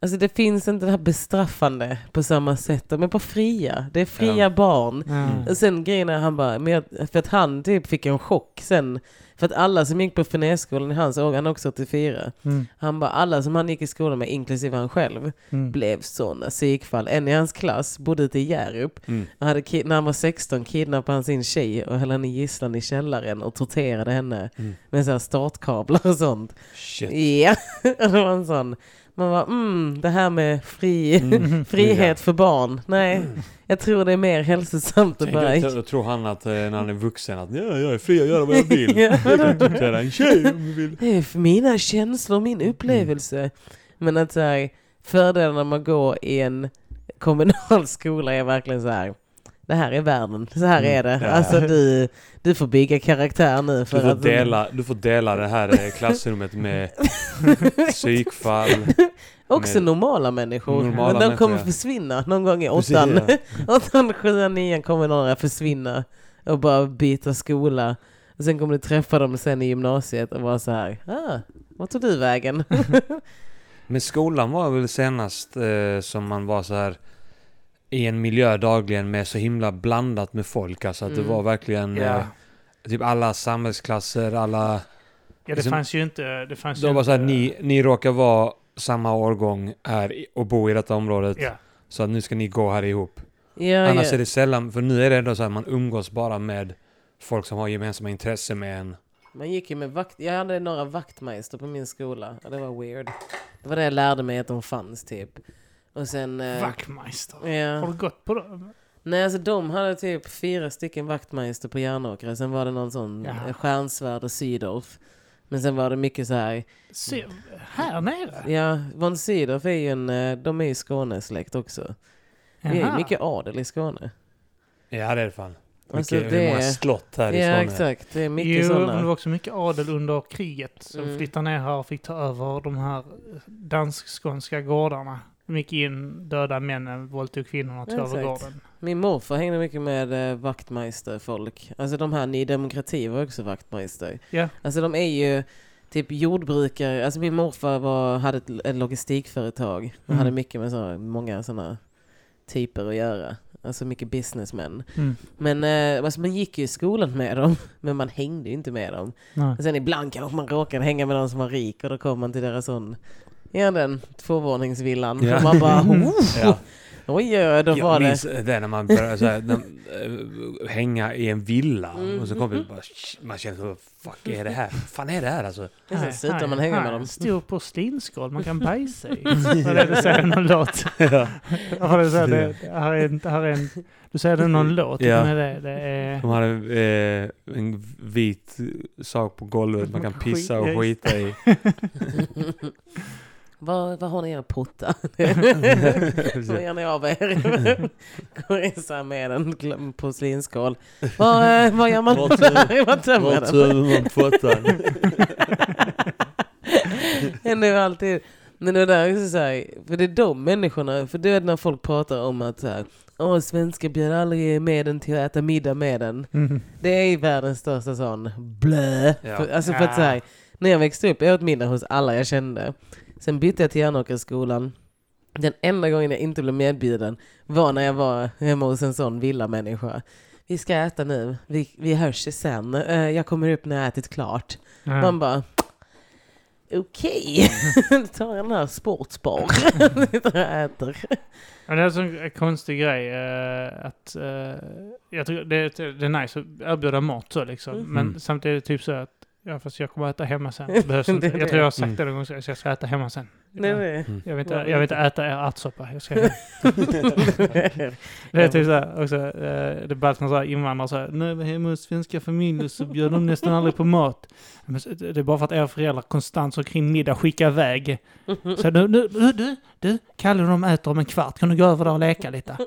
alltså det finns inte det här bestraffande på samma sätt. De är bara fria. Det är fria Ja. barn. Mm. Och sen grejen är han bara, men jag, för att han typ fick en chock sen. För att alla som gick på Finésskolan i hans år, han är också 84. Mm. Han bara, alla som han gick i skolan med, inklusive han själv, Mm. blev sådana psykfall. En i hans klass bodde ute i Hjärup. Mm. Han hade, när han var 16 kidnappade han sin tjej och höll henne i gisslan i källaren och torterade henne Mm. med så här startkablar och sånt. Shit. Ja, det var en sån. Man var mm, det här med fri, Mm. frihet för barn. Nej, jag tror det är mer hälsosamt att bara... då tror han att eh, när han är vuxen att ja, jag är fri att göra vad jag vill. Ja. Jag kan tortera en tjej om jag vill. Det är för mina känslor, min upplevelse. Men att så här, fördelarna med att gå i en kommunal skola är verkligen så här. Det här är världen, så här Mm, är det. ja. Alltså du, du får bygga karaktär nu Du för får, att... dela, du får dela det här eh, klassrummet med psykfall. Också med- normala människor. Normala men de kommer människor, ja. försvinna någon gång i åttan. åttan, sjuan, nian kommer några försvinna och bara byta skola. Och sen kommer du träffa dem sen i gymnasiet och vara så här, ah, vart tog du vägen? Men skolan var väl senast eh, som man var så här i en miljö dagligen med så himla blandat med folk. Alltså att Mm. det var verkligen Ja. eh, typ alla samhällsklasser, alla... ja, det liksom- fanns ju inte... Det fanns Det ju var så här, inte, ni, ni råkar vara samma årgång här och bo i detta området. Ja. Så att nu ska ni gå här ihop. Ja, Annars är det sällan, för nu är det ändå så här man umgås bara med folk som har gemensamma intressen med en. Man gick ju med vakt... Jag hade några vaktmästare på min skola. Ja, det var weird. Det var det jag lärde mig att de fanns typ. Och sen... eh, Vaktmeister. Har Ja. du gått på dem? Nej, alltså de hade typ fyra stycken vaktmästare på Järnåkra. Sen var det någon sån Jaha. eh, Stjärnsvärd och Sydorf. Men sen var det mycket så här... Se, här nere? Ja, von Sydow är ju en... eh, De är ju Skånesläkt också. Vi är ju mycket adel i Skåne. Ja det är det fan. Alltså, Mycket, det hur många är- slott här i Ja, Skåne. exakt. Det är mycket Jo, men det sådana. var också mycket adel under kriget som Mm. flyttade ner här och fick ta över de här dansk-skånska gårdarna. De gick in, döda männen, våldtog kvinnorna och tog över gården. Min morfar hängde mycket med eh, vaktmästerfolk. Alltså de här Ny Demokrati var också vaktmästare. Ja. Alltså de är ju typ jordbrukare. Alltså min morfar var, hade ett, ett logistikföretag. Och Mm. hade mycket med så, många sådana typer att göra. Alltså mycket businessmän. Mm. Men eh, alltså man gick ju i skolan med dem. Men man hängde ju inte med dem. Nej. Och sen ibland kanske man råkade hänga med någon som var rik. Och då kom man till deras sån Ja den tvåvåningsvillan. Ja. Man bara oh, Ja. oj oj oj, då Jag var det. minns det när man började så här, när, äh, hänga i en villa. Och så kom vi Mm. bara, "Shh", man kände vad fuck är det här? Vad fan är det här alltså? Sen slutar man hänga med dem. Stor porslinsskål man kan bajsa i. Det du säger någon låt? Ja. Det, så här, det, här är en, här är en, du säger det någon låt, Ja. men det, det är... De hade eh, en vit sak på golvet man kan pissa och skita i. Vad, vad har ni i era potta? Vad gör ni av er? Går in så här med en porslinsskål. Vad, eh, vad gör man? Vad tömmer man pottan? Händer ju alltid. Men det där är så här, för det är de människorna, för det är när folk pratar om att så här, Åh, svenskar bjöd aldrig med den till att äta middag med den. Mm. Det är världens största sån blö. Ja. För, alltså för att så här, när jag växte upp, jag åt middag hos alla jag kände. Sen bytte jag till Järnåkersskolan. Den enda gången jag inte blev medbjuden var när jag var hemma hos en sån villamänniska. Vi ska äta nu, vi, vi hörs sen. Eh, Jag kommer upp när jag ätit klart. Ja. Man bara, okej, tar jag den här sportsbar. Sitter och äter. Ja, det är en konstig grej eh, att... eh, jag tycker det, det är nice att erbjuda mat så liksom. Mm. Men samtidigt är det typ så att... Ja fast jag kommer att äta hemma sen. Det behövs inte. Jag tror jag har sagt det någon gång, så jag ska äta hemma sen. Det är Ja. det. Jag vill inte, jag vill inte äta er ärtsoppa. Jag ska det. Är typ såhär också, eh, det är bara när så här invandrare jag var hemma hos svenska familjer så bjöd de nästan aldrig på mat. Men så- det är bara för att era föräldrar konstant så kring middag skickar iväg. Så du, du, du, du, du, Kalle och de äter om en kvart, kan du gå över där och leka lite?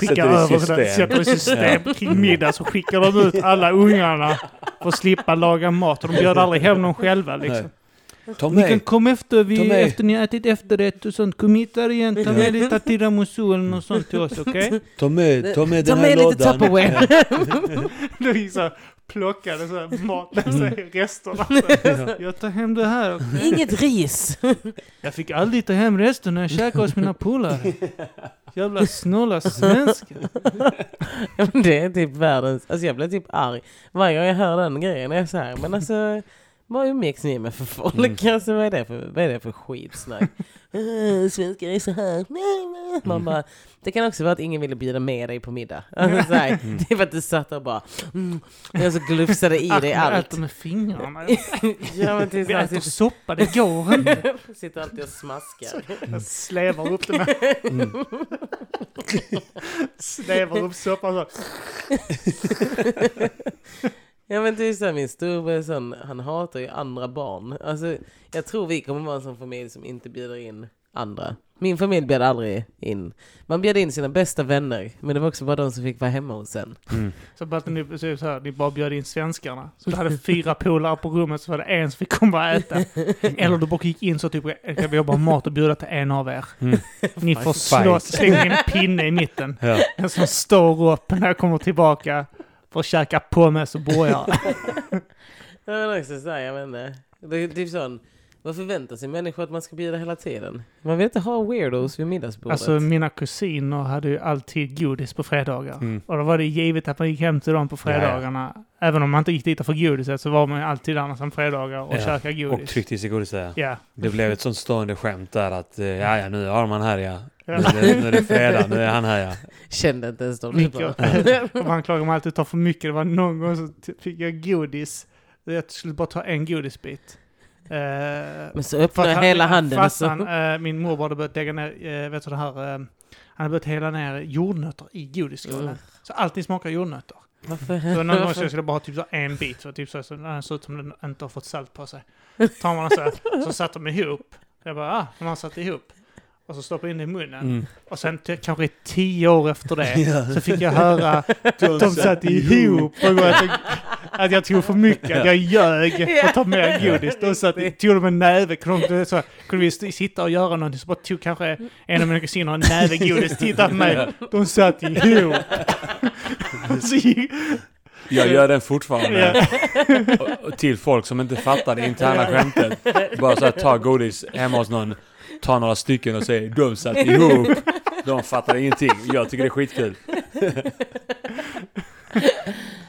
I över, system. sådär, sätter i system kring middag så skickar de ut alla ungarna för att slippa laga mat. Och de bjöd aldrig hem någon själva liksom. Ta Ni kan med! komma efter, Ta vi, med. efter ni har ätit efterrätt och sånt. Kom hit där igen, ta med lite tiramisu eller något sånt till oss, okej? Ta med, ta med Ta den här med lite lådan. Tupperware. Då vi så här plockade så här mat, alltså resterna. Så Jag tar hem det här. okej? Inget ris. Jag fick aldrig ta hem resten när jag käkade hos mina polare. Jävla snåla svenskar. Det är typ världens... Alltså jag blir typ arg varje gång jag hör den grejen. Jag är så här, men alltså... Vad umgicks ni med för folk? Mm. Alltså, vad, är det för, vad är det för skitsnack? uh, svenskar är så här. Man bara, det kan också vara att ingen ville bjuda med dig på middag. Alltså, så här, Mm. det är för att du satt där och bara... Mm, och så glufsade i dig allt. äter med fingrarna. Ja, men till så Vi äter sitter, soppa, det går inte. sitter alltid och smaskar. Jag slevar upp det med... Mm. Slevar upp soppan så. Ja men typ såhär, min storebror är sån, han hatar ju andra barn. Alltså, jag tror vi kommer vara en sån familj som inte bjuder in andra. Min familj bjöd aldrig in. Man bjöd in sina bästa vänner, men det var också bara de som fick vara hemma hos en. Mm. Så bara ni, så så här, ni bara bjöd in svenskarna. Så du hade fyra polare på rummet så var det en som fick komma och äta. Eller du bara gick in så typ, vi har bara mat att bjuda till en av er. Mm. Ni får släng in en pinne i mitten. Ja. En som står upp när jag kommer tillbaka för att käka pommes och burgare. Ja, men också såhär, jag vet inte. Det är typ sån, vad förväntar sig människor att man ska bjuda hela tiden? Man vill inte ha weirdos vid middagsbordet. Alltså mina kusiner hade ju alltid godis på fredagar. Mm. Och då var det givet att man gick hem till dem på fredagarna. Även om man inte gick dit för godiset så var man ju alltid där nästan fredagar och Ja, käkade Och godis. tryckte i sig godis där. Ja. Det blev ett sånt stående skämt där att eh, ja, ja, nu har man här ja. Nu Ja. är, det, nu är det fredag, nu är han här ja. Kände inte ens de Mycket. typerna. Och man klagar mig alltid att ta för mycket. Det var någon gång så fick jag godis. Jag skulle bara ta en godisbit. Eh, Men så för öppnade jag han- hela handen Farsan, så... eh, min morbror hade börjat lägga ner, eh, vet du det här, han hade börjat hälla ner jordnötter i godisskålen. Mm. Så allting smakar jordnötter. Varför? Så någon gång så varför? jag skulle bara ha typ så en bit, så typ så, så den ser ut som den inte har fått salt på sig. Tar man så, här, så satte de ihop. Jag bara, ah, de har satt ihop. Och så stoppar in det i munnen. Mm. Och sen kanske tio år efter det så fick jag höra att de satt ihop. På grund av att jag, att jag tog för mycket, att jag ljög för att ta mer godis. De satt, tog de en näve, kunde, de, så, kunde vi sitta och göra någonting så bara tog kanske en av mina kusiner en näve godis, tittade på mig. De satt ihop. Så Jag gör den fortfarande. ja, Och- och Till folk som inte fattar det interna skämtet. Bara så här, ta godis hemma hos någon, ta några stycken och säger de satt ihop. De fattar ingenting. Jag tycker det är skitkul.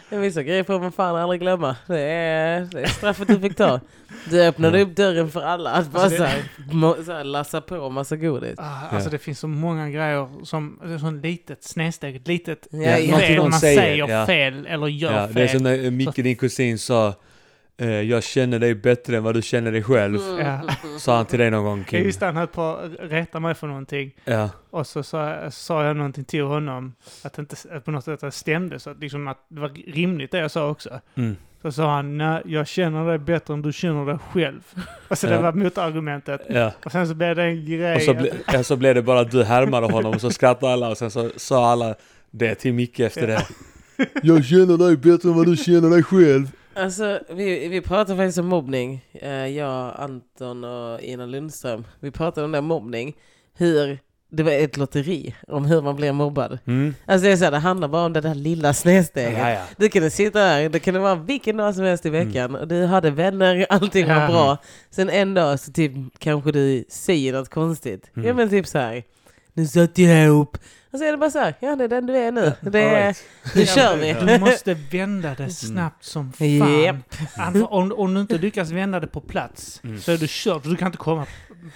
Vissa grejer får man fan aldrig glömma. Det är, det är straffet du fick ta. Du öppnade Ja. upp dörren för alla att bara Alltså det- må, såhär lassa på massa godis. Ah, alltså det finns så många grejer som, sånt litet snedsteg, ett litet Ja, Ja, ja. fel, någonting man säger, säger, ja. fel eller gör Ja, det är fel. som när Micke, din kusin, sa Jag känner dig bättre än vad du känner dig själv. Ja. Sa han till dig någon gång Kim? Just det, han höll på att reta mig för någonting. Ja. Och så sa, sa jag någonting till honom, att det inte att på något sätt det stämde, så att, liksom att det var rimligt det jag sa också. Mm. Så sa han, nej, jag känner dig bättre än du känner dig själv. Alltså det Ja. var motargumentet. ja. Och sen så blev det en grej. Och så, ble, ja, så blev det bara att du härmade honom och så skrattade alla och sen så sa alla det till Micke efter det. Jag känner dig bättre än vad du känner dig själv. Alltså, vi, vi pratade faktiskt om mobbning. Eh, jag, Anton och Ina Lundström. Vi pratade om det här mobbning. Hur det var ett lotteri om hur man blir mobbad. Mm. Alltså det är så här, det handlar bara om det där lilla snedsteget. Ja, ja. Du kunde sitta där, det kunde vara vilken dag som helst i veckan och du hade vänner, allting var Ja. bra. Sen en dag så typ kanske du säger något konstigt. Mm. Ja men typ så här. Nu satt jag ihop. Och så är det bara så här, ja det är den du är nu. Det är, Alright. nu kör vi. Du måste vända det snabbt som fan. Japp. Alltså, om, om du inte lyckas vända det på plats Mm. så är du körd. Du kan inte komma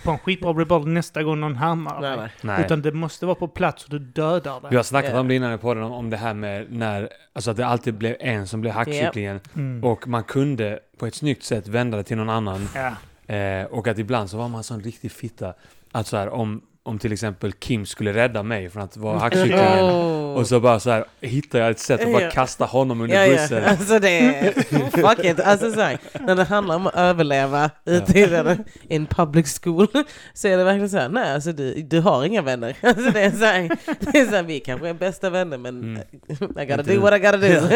på en skitbra boll nästa gång någon härmar Nej, nej. Nej. Utan det måste vara på plats och du dödar Vi det. har snackat Ja. om det innan i podden om, om det här med när, alltså att det alltid blev en som blev hackkycklingen. Mm. Och man kunde på ett snyggt sätt vända det till någon annan. Ja. Eh, och att ibland så var man sån riktig fitta. Att så här, om, om till exempel Kim skulle rädda mig från att vara hackkycklingen. Oh. Och så bara så här, hittar jag ett sätt att bara Ja. kasta honom under Ja, ja. bussen. Alltså det är... Fuck it. Alltså så här, när det handlar om att överleva ute i en in public school så är det verkligen så här, nej alltså du, du har inga vänner. Alltså det är så här, det är så här vi kanske är bästa vänner men Mm. I gotta do what I gotta do.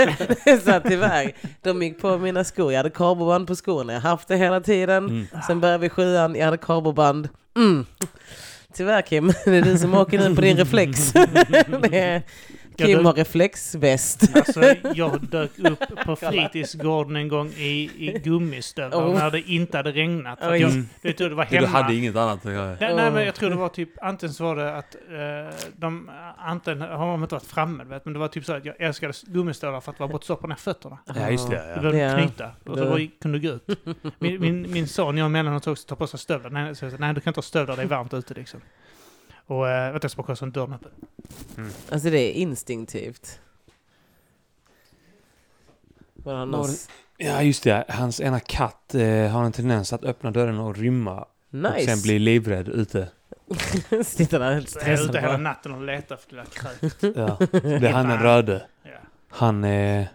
Det är så här, tyvärr, de gick på mina skor, jag hade karboband på skorna, jag har haft det hela tiden. Mm. Sen började vi sjuan, jag hade karboband. Mm. Tyvärr Kim, det är du som åker nu på din reflex. Kim har reflexväst. Alltså, jag dök upp på fritidsgården en gång i, i gummistövlar Oh. när det inte hade regnat. Att Oj. jag, Mm. du tror det var Du hemma. hade inget annat att göra. Nej, nej, men jag tror det var typ, antingen så var det att eh, de, antingen har de inte varit framme, du vet, men det var typ så att jag älskade gummistövlar för att var att stoppa ner fötterna. Ja, just det. Du Ja. behövde Ja. knyta och så bara kunde du gå ut. Min, min, min son, jag emellanåt också, tar på sig stövlar. Nej, så jag nej, du kan inte ha stövlar, det är varmt ute liksom. Och äh, du, jag ska bara kolla så dörren öppen. Alltså det är instinktivt. Var har det- s- ja, just det. Hans ena katt eh, har en tendens att öppna dörren och rymma. Och sen Nice. bli livrädd ute. Sitter där helt Så jag ute stressad. hela natten och letar efter det där kröket. Ja. Det är han den röde. Ja. Han är...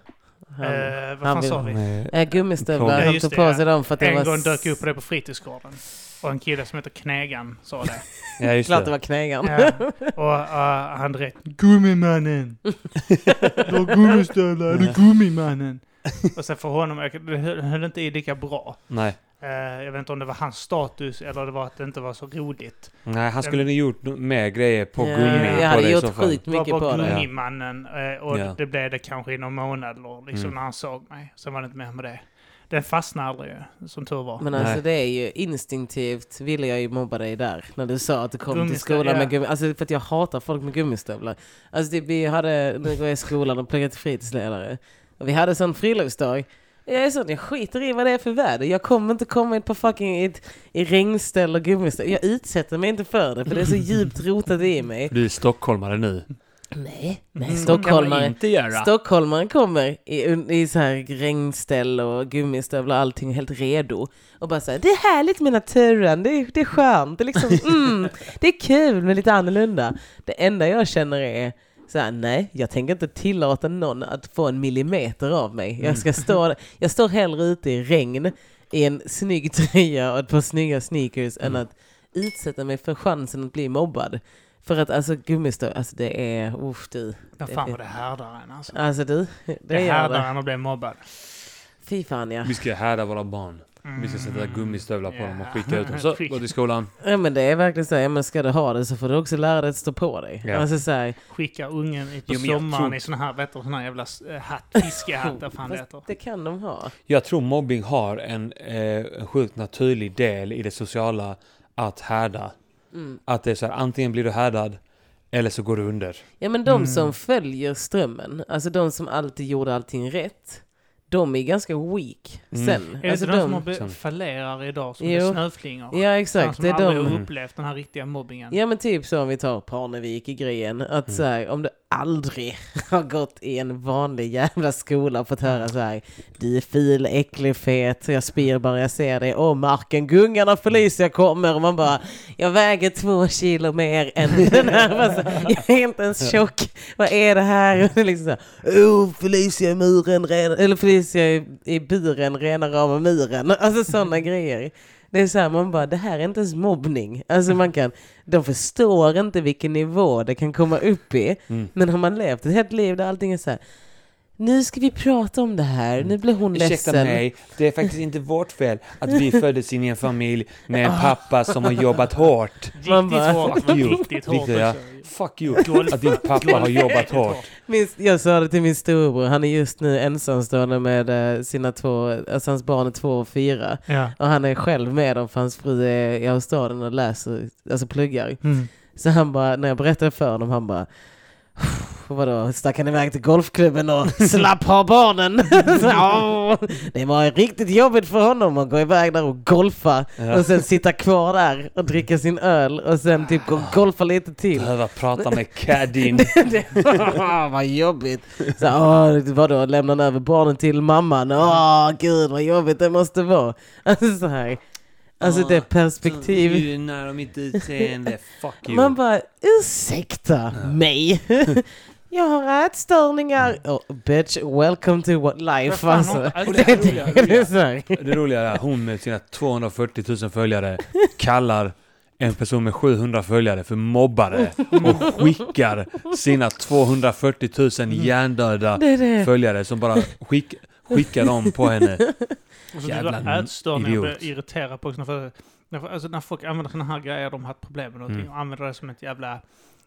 Han, Eh, vad fan sa vi? äh, gummistövlar, Ja, han tog det, på ja. sig dem för att det En var... gång dök upp på det på fritidsgården. Och en kille som heter Knegan sa det. ja, just Klart det det. var knägan. Ja. Och uh, han direkt Gummimannen! Du har gummistövlar, är du gummimannen? Och sen för honom, det höll, inte i lika bra. Nej. Eh, jag vet inte om det var hans status eller det var att det inte var så roligt. Nej, han skulle nog gjort mer grejer på Ja, gummi jag på hade gjort så fall. skit Det var mycket bara på det. gummimannen eh, och Ja. det blev det kanske i någon månad eller liksom Mm. när han såg mig. Sen var det inte mer med det. Den fastnade aldrig som tur var. Men alltså Nej. det är ju instinktivt ville jag ju mobba dig där. När du sa att du kom till skolan ja. med gummi. Alltså för att jag hatar folk med gummistövlar. Alltså det, vi hade, nu går jag i skolan och pluggar till fritidsledare. Och vi hade sån friluftsdag. Jag är sån, jag skiter i vad det är för väder. Jag kommer inte komma in på fucking i, ett- i regnställ och gummiställ. Jag utsätter mig inte för det för det är så djupt rotat i mig. Du är stockholmare nu. Nej, nej Mm. stockholmare. inte göra. Stockholmaren kommer i, i så här regnställ och gummistövlar och allting helt redo. Och bara säger det är härligt med naturen, det är, det är skönt, det är liksom, mm, det är kul men lite annorlunda. Det enda jag känner är så här, nej, jag tänker inte tillåta någon att få en millimeter av mig. Jag, ska stå, jag står hellre ute i regn i en snygg tröja och ett par snygga sneakers än att utsätta mig för chansen att bli mobbad. För att alltså gummistövlar, alltså det är, usch du. Vad fan var det härdar en alltså? Alltså du, det, Det härdar en att bli mobbad. Fy fan ja. Vi ska härda våra barn. Vi ska sätta gummistövlar på dem och skicka ut dem. Så, gå till skolan. ja. men det är verkligen så, här, ja, men ska du ha det så får du också lära dig att stå på dig. Ja. Alltså så här, Skicka ungen i- på Jo, sommaren tror- i såna här, vet du, såna här jävla eh, hatt, fiskehatt, vad fan det heter. det kan de ha. Jag tror mobbing har en, eh, en sjukt naturlig del i det sociala att härda. Mm. Att det är så här, antingen blir du härdad eller så går du under. Ja men de Mm. som följer strömmen, alltså de som alltid gjorde allting rätt, de är ganska weak Mm. sen. Är det Alltså inte de som har de, be- fallerar idag som Jo. är snöflingor? ja exakt, som det är aldrig de. har upplevt den här riktiga mobbingen. Ja men typ så om vi tar Parnevik i grejen. Att Mm. så här, om du aldrig har gått i en vanlig jävla skola och fått höra så här. Du är ful, äcklig, fet, jag spyr bara jag ser dig. Åh marken gungar när Felicia kommer. Och man bara, jag väger två kilo mer än den här. Bara så, Jag är inte ens tjock. Vad är det här? Liksom så här, oh Felicia i muren, ren- eller Felicia i, i buren, rena rama muren. Alltså sådana grejer. Det är så här, man bara, det här är inte ens mobbning. Alltså man kan, de förstår inte vilken nivå det kan komma upp i. Mm. Men har man levt ett helt liv där allting är så här, nu ska vi prata om det här, nu blir hon Ursäkta ledsen. mig, det är faktiskt inte vårt fel att vi föddes in i en familj med en pappa som har jobbat hårt. Man Riktigt bara- hårt. Fuck you. Riktigt hårt Victor, ja. också. Fuck you, att din pappa har jobbat hårt. Min, jag sa det till min storebror, han är just nu ensamstående med eh, sina två, alltså hans barn är två och fyra. Ja. Och han är själv med dem för hans fru är i Australien och läser, alltså pluggar. Mm. Så han bara, när jag berättade för honom, han bara Vadå, stack han iväg till golfklubben och slapp ha barnen? Det var riktigt jobbigt för honom att gå iväg där och golfa Ja. och sen sitta kvar där och dricka sin öl och sen typ gå och golfa lite till. Behöva prata med caddien. Vad jobbigt. Så, åh, vadå, lämnar han över barnen till mamman? Åh gud vad jobbigt det måste vara. Alltså så här. Alltså det perspektiv. Du är nära mitt utseende, fuck you. Man bara, ursäkta mig. Jag har ätstörningar. Oh, bitch, welcome to what life fan alltså. har- Det, det, det så här. Det roliga är att hon med sina 240 000 följare kallar en person med 700 följare för mobbare och skickar sina 240 000 hjärndöda Det det. följare som bara skick, skickar dem på henne. Och så Jävla ätstörningar blir irriterad på också. För, när, alltså när folk använder såna här grejer, de har haft problem med någonting, Mm. och använder det som ett jävla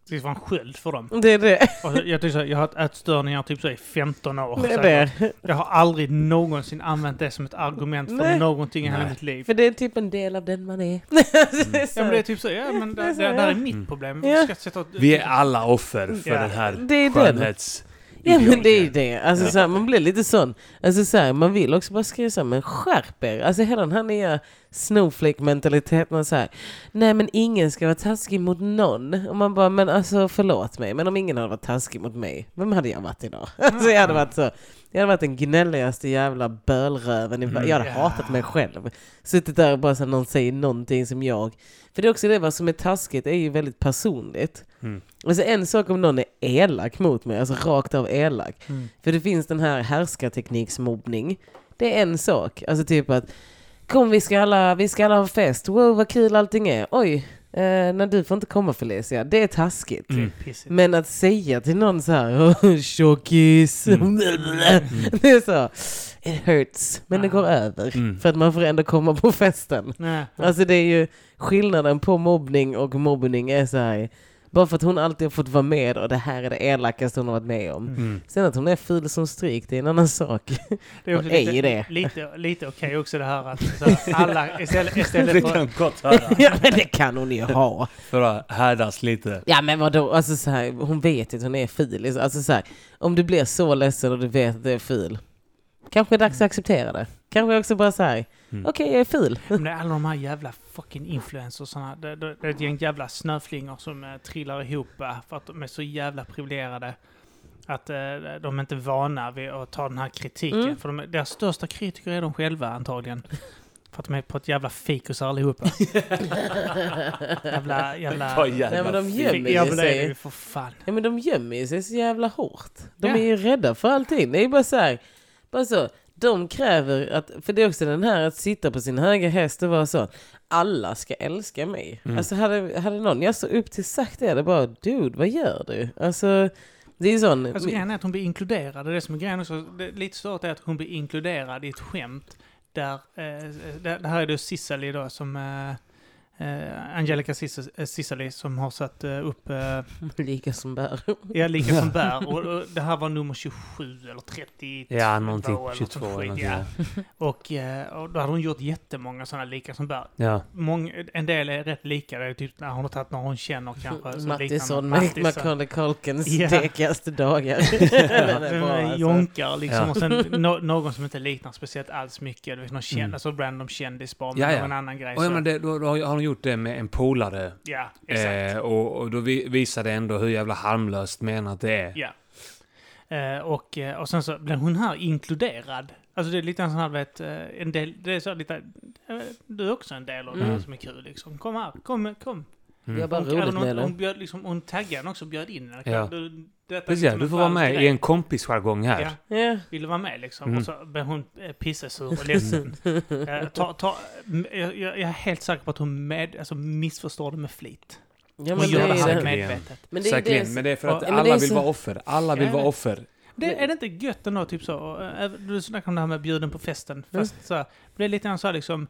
Det vara en sköld för dem. Det är det. Och jag, tycker så, här, jag har haft ätstörningar typ så i 15 år. Det är det. Jag har aldrig någonsin använt det som ett argument för Nej. någonting i hela mitt liv. För det är typ en del av den man är. Så Ja, men det är typ så, ja men Det det, det, det här är ja. mitt Mm. problem. Ja. Ska sätta, Vi är alla offer för Ja. den här Det är den. skönhets... Ja men det är ju det. Alltså, Ja. så här, man blir lite sån. Alltså, så här, man vill också bara skriva så här, men skärp er. Alltså hela den här nya snowflake-mentaliteten. och Så här, Nej men ingen ska vara taskig mot någon. Och man bara, men alltså förlåt mig. Men om ingen hade varit taskig mot mig, vem hade jag varit idag? Alltså jag hade varit så. Jag hade varit den gnälligaste jävla bölröven. Mm. Jag hade hatat mig själv. Suttit där och bara så någon säger någonting som jag. För det är också det, vad som är taskigt är ju väldigt personligt. Mm. Alltså en sak om någon är elak mot mig, alltså rakt av elak. Mm. För det finns den här härskartekniksmobbning. Det är en sak. Alltså typ att kom vi ska alla, vi ska alla ha fest. Wow vad kul allting är. Oj, eh, när du får inte komma Felicia. Det är taskigt. Mm. Men att säga till någon så här "Åh, tjockis. Mm. det är så. It hurts. Men det Ah. går över. Mm. För att man får ändå komma på festen. Nej. Alltså det är ju skillnaden på mobbning och mobbning är så här. Bara för att hon alltid har fått vara med och det här är det elakaste hon har varit med om. Mm. Sen att hon är ful som stryk, det är en annan sak. Det är också Och är lite, ju det. lite, lite okej också det här att här, alla istället, Det istället för... kan gott höra. ja men det kan hon ju ha. För att härdas lite. Ja men vadå, alltså så här, hon vet ju att hon är ful. Alltså så här, om du blir så ledsen och du vet att du är ful. Kanske är det dags att acceptera det. Kanske också bara säga, Mm. okej jag är ful. Men det är alla de här jävla fucking influencersarna. Det, det, det är ett gäng jävla snöflingor som eh, trillar ihop eh, för att de är så jävla privilegierade. Att eh, de är inte vana vid att ta den här kritiken. Mm. För de, är- deras största kritiker är de själva antagligen. För att de är på ett jävla fikus allihopa. jävla... jävla jävla Nej, men de gömmer ju det ju sig. för fan. Ja men de gömmer ju sig så jävla hårt. De Ja. är ju rädda för allting. Det är bara så här, bara så. De kräver att, för det är också den här att sitta på sin höga häst och vara så. Alla ska älska mig. Mm. Alltså hade, hade någon jag så upp till sagt det, det bara dude vad gör du? Alltså det är sån. Alltså grejen är att hon blir inkluderad. Det är det som är grejen också. Det lite stört är att hon blir inkluderad i ett skämt där, eh, det, det här är då Cicely då som eh, eh, Angelica Cic- eh, Cicely som har satt eh, upp eh, lika som bär. Ja, lika som bär. Och, och det här var nummer 27 eller 32 Ja, någonting. eller något 22 sånt eller någonting. ja. och, eh, och då hade hon gjort jättemånga sådana lika som bär. Ja. Många, en del är rätt lika. Det är typ när hon har tagit någon hon känner kanske. Mattisson. Macaulay Culkins Ja. stekigaste dagar. Alltså. Jonkar liksom. Ja. Och sen no, någon som inte liknar speciellt alls mycket. Du vet, någon känd, Mm. alltså random kändis bara. Ja, ja. någon annan grej. Och ja, men det, då, då har hon gjort det med en polare. ja, exakt. Eh, och, och då vi, visar det ändå hur jävla harmlöst menat det är. Ja. Eh, och, eh, och sen så blev hon här inkluderad. Alltså det är lite en sån här, vet, eh, en del, det är så lite, eh, du är också en del av det här Mm. som är kul liksom. Kom här, kom, kom. Mm. Jag bara Hon, roligt eller med hon, hon, bjöd, liksom, hon taggade henne också, bjöd in henne. Ja. Du, detta är Precis, liksom du får vara med grej. i en kompisjargong här. Ja, Ja. vill du vara med liksom? Mm. Och så blev hon eh, pissesur och ledsen. Eh, ta, ta, m- jag, jag är helt säker på att hon med, alltså, missförstår det med flit. Ja, Hon men gör det det är här medvetet. Men det är Säkerligen, det. men det är för Ja, att det alla vill så- vara offer. Alla vill Ja, vara offer. Det, är det inte gött ändå, typ så? eh, Du snackade om det här med bjuden på festen. Fast så här, det är lite grann så här liksom,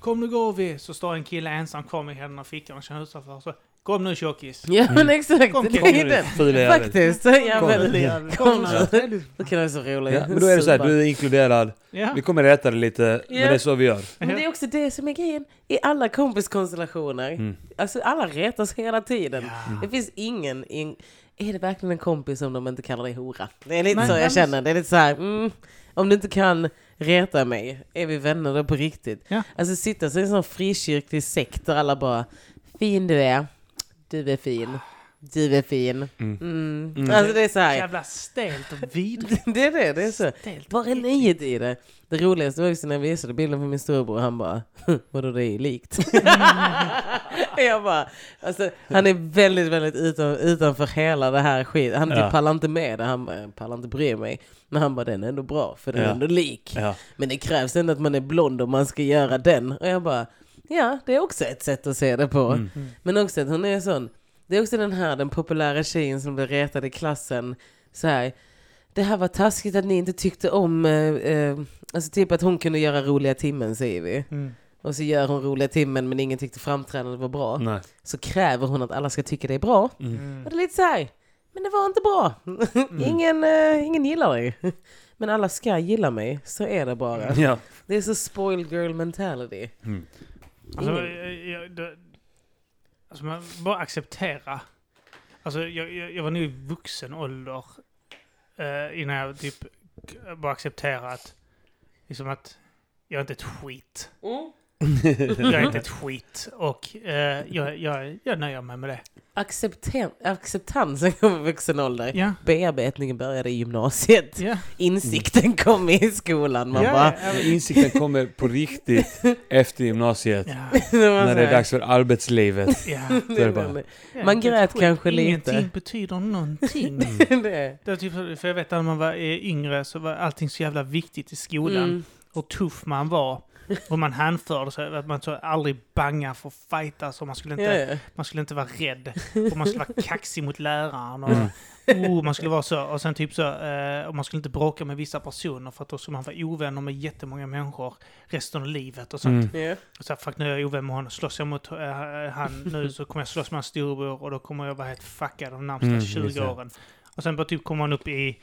kom nu går vi. Så står en kille ensam kvar med händerna i fickan och känner utanför. Så, kom nu tjockis. Ja men exakt, Kom, det kom är nu, den. fula jävel. Faktiskt. Ja, Kom. men, Kom nu. det kan vara så roligt. Ja, men då är det så här, du är inkluderad. Ja. Vi kommer rätta det lite, men Ja. det är så vi gör. Men det är också det som är grejen. I alla kompiskonstellationer, Mm. alltså alla retas hela tiden. Ja. Det finns ingen, in, är det verkligen en kompis om de inte kallar dig hora? Det är lite Nej, så men- jag känner. Det är lite så här, mm, om du inte kan reta mig, är vi vänner då på riktigt? Ja. Alltså sitta så i en sån frikyrklig sekt där alla bara, fin du är, du är fin, du är fin. Mm. Mm. Mm. Alltså det är så här, Jävla stelt och vidrigt. det är det, det är så. Stelt. Var är nöjet i det? Det roligaste var just när jag visade bilden för min storebror, han bara vadå det är likt? jag bara, alltså, han är väldigt, väldigt utan, utanför hela det här skit. Han typ Ja. pallar inte med det, han bara, "Jag pallar inte bry mig. Men han bara, den är ändå bra för den är Ja. ändå lik. Ja. Men det krävs ändå att man är blond om man ska göra den. Och jag bara, ja det är också ett sätt att se det på. Mm. Men också att hon är sån, det är också den här den populära tjejen som blev retad i klassen. Så här, det här var taskigt att ni inte tyckte om, eh, eh, alltså typ att hon kunde göra roliga timmen säger vi. Mm. och så gör hon roliga timmen men ingen tyckte framträdandet var bra. Nej. Så kräver hon att alla ska tycka det är bra. Mm. Mm. Och det är lite så här, men det var inte bra. ingen, eh, ingen gillar dig. Men alla ska gilla mig, så är det bara. Ja. Det är så spoiled girl mentality. Mm. Alltså, jag, jag, det, alltså man bara acceptera. Alltså jag, jag, jag var nog i vuxen ålder eh, innan jag typ bara acceptera att, liksom att jag är inte ett skit. Jag är inte ett skit. Och eh, jag, jag, jag nöjer mig med det. Accepten- acceptansen kom i vuxen ålder. Ja. Bearbetningen började i gymnasiet. Ja. Insikten kom i skolan. Man ja, bara... ja, Insikten kommer på riktigt efter gymnasiet. ja, När det är dags för arbetslivet. det bara- Man grät skit. kanske lite. Ingenting betyder någonting. det. Det är typ, för jag vet att när man var eh, yngre så var allting så jävla viktigt i skolan. Mm. hur tuff man var. Och man hänförde sig, att man så aldrig banga för att fightas och man skulle inte, Ja, ja. man skulle inte vara rädd. Och man skulle vara kaxig mot läraren. Och, Mm. oh, man skulle vara så. Och sen typ så, eh, och man skulle inte bråka med vissa personer för att då skulle man vara ovänner med jättemånga människor resten av livet och sånt. Mm. Ja. Och så här, fuck nu är jag ovän med honom, slåss jag mot eh, han nu så kommer jag slåss med hans storebror och då kommer jag vara helt fuckad de närmsta Mm, 20 just det. åren. Och sen bara typ kommer man upp i,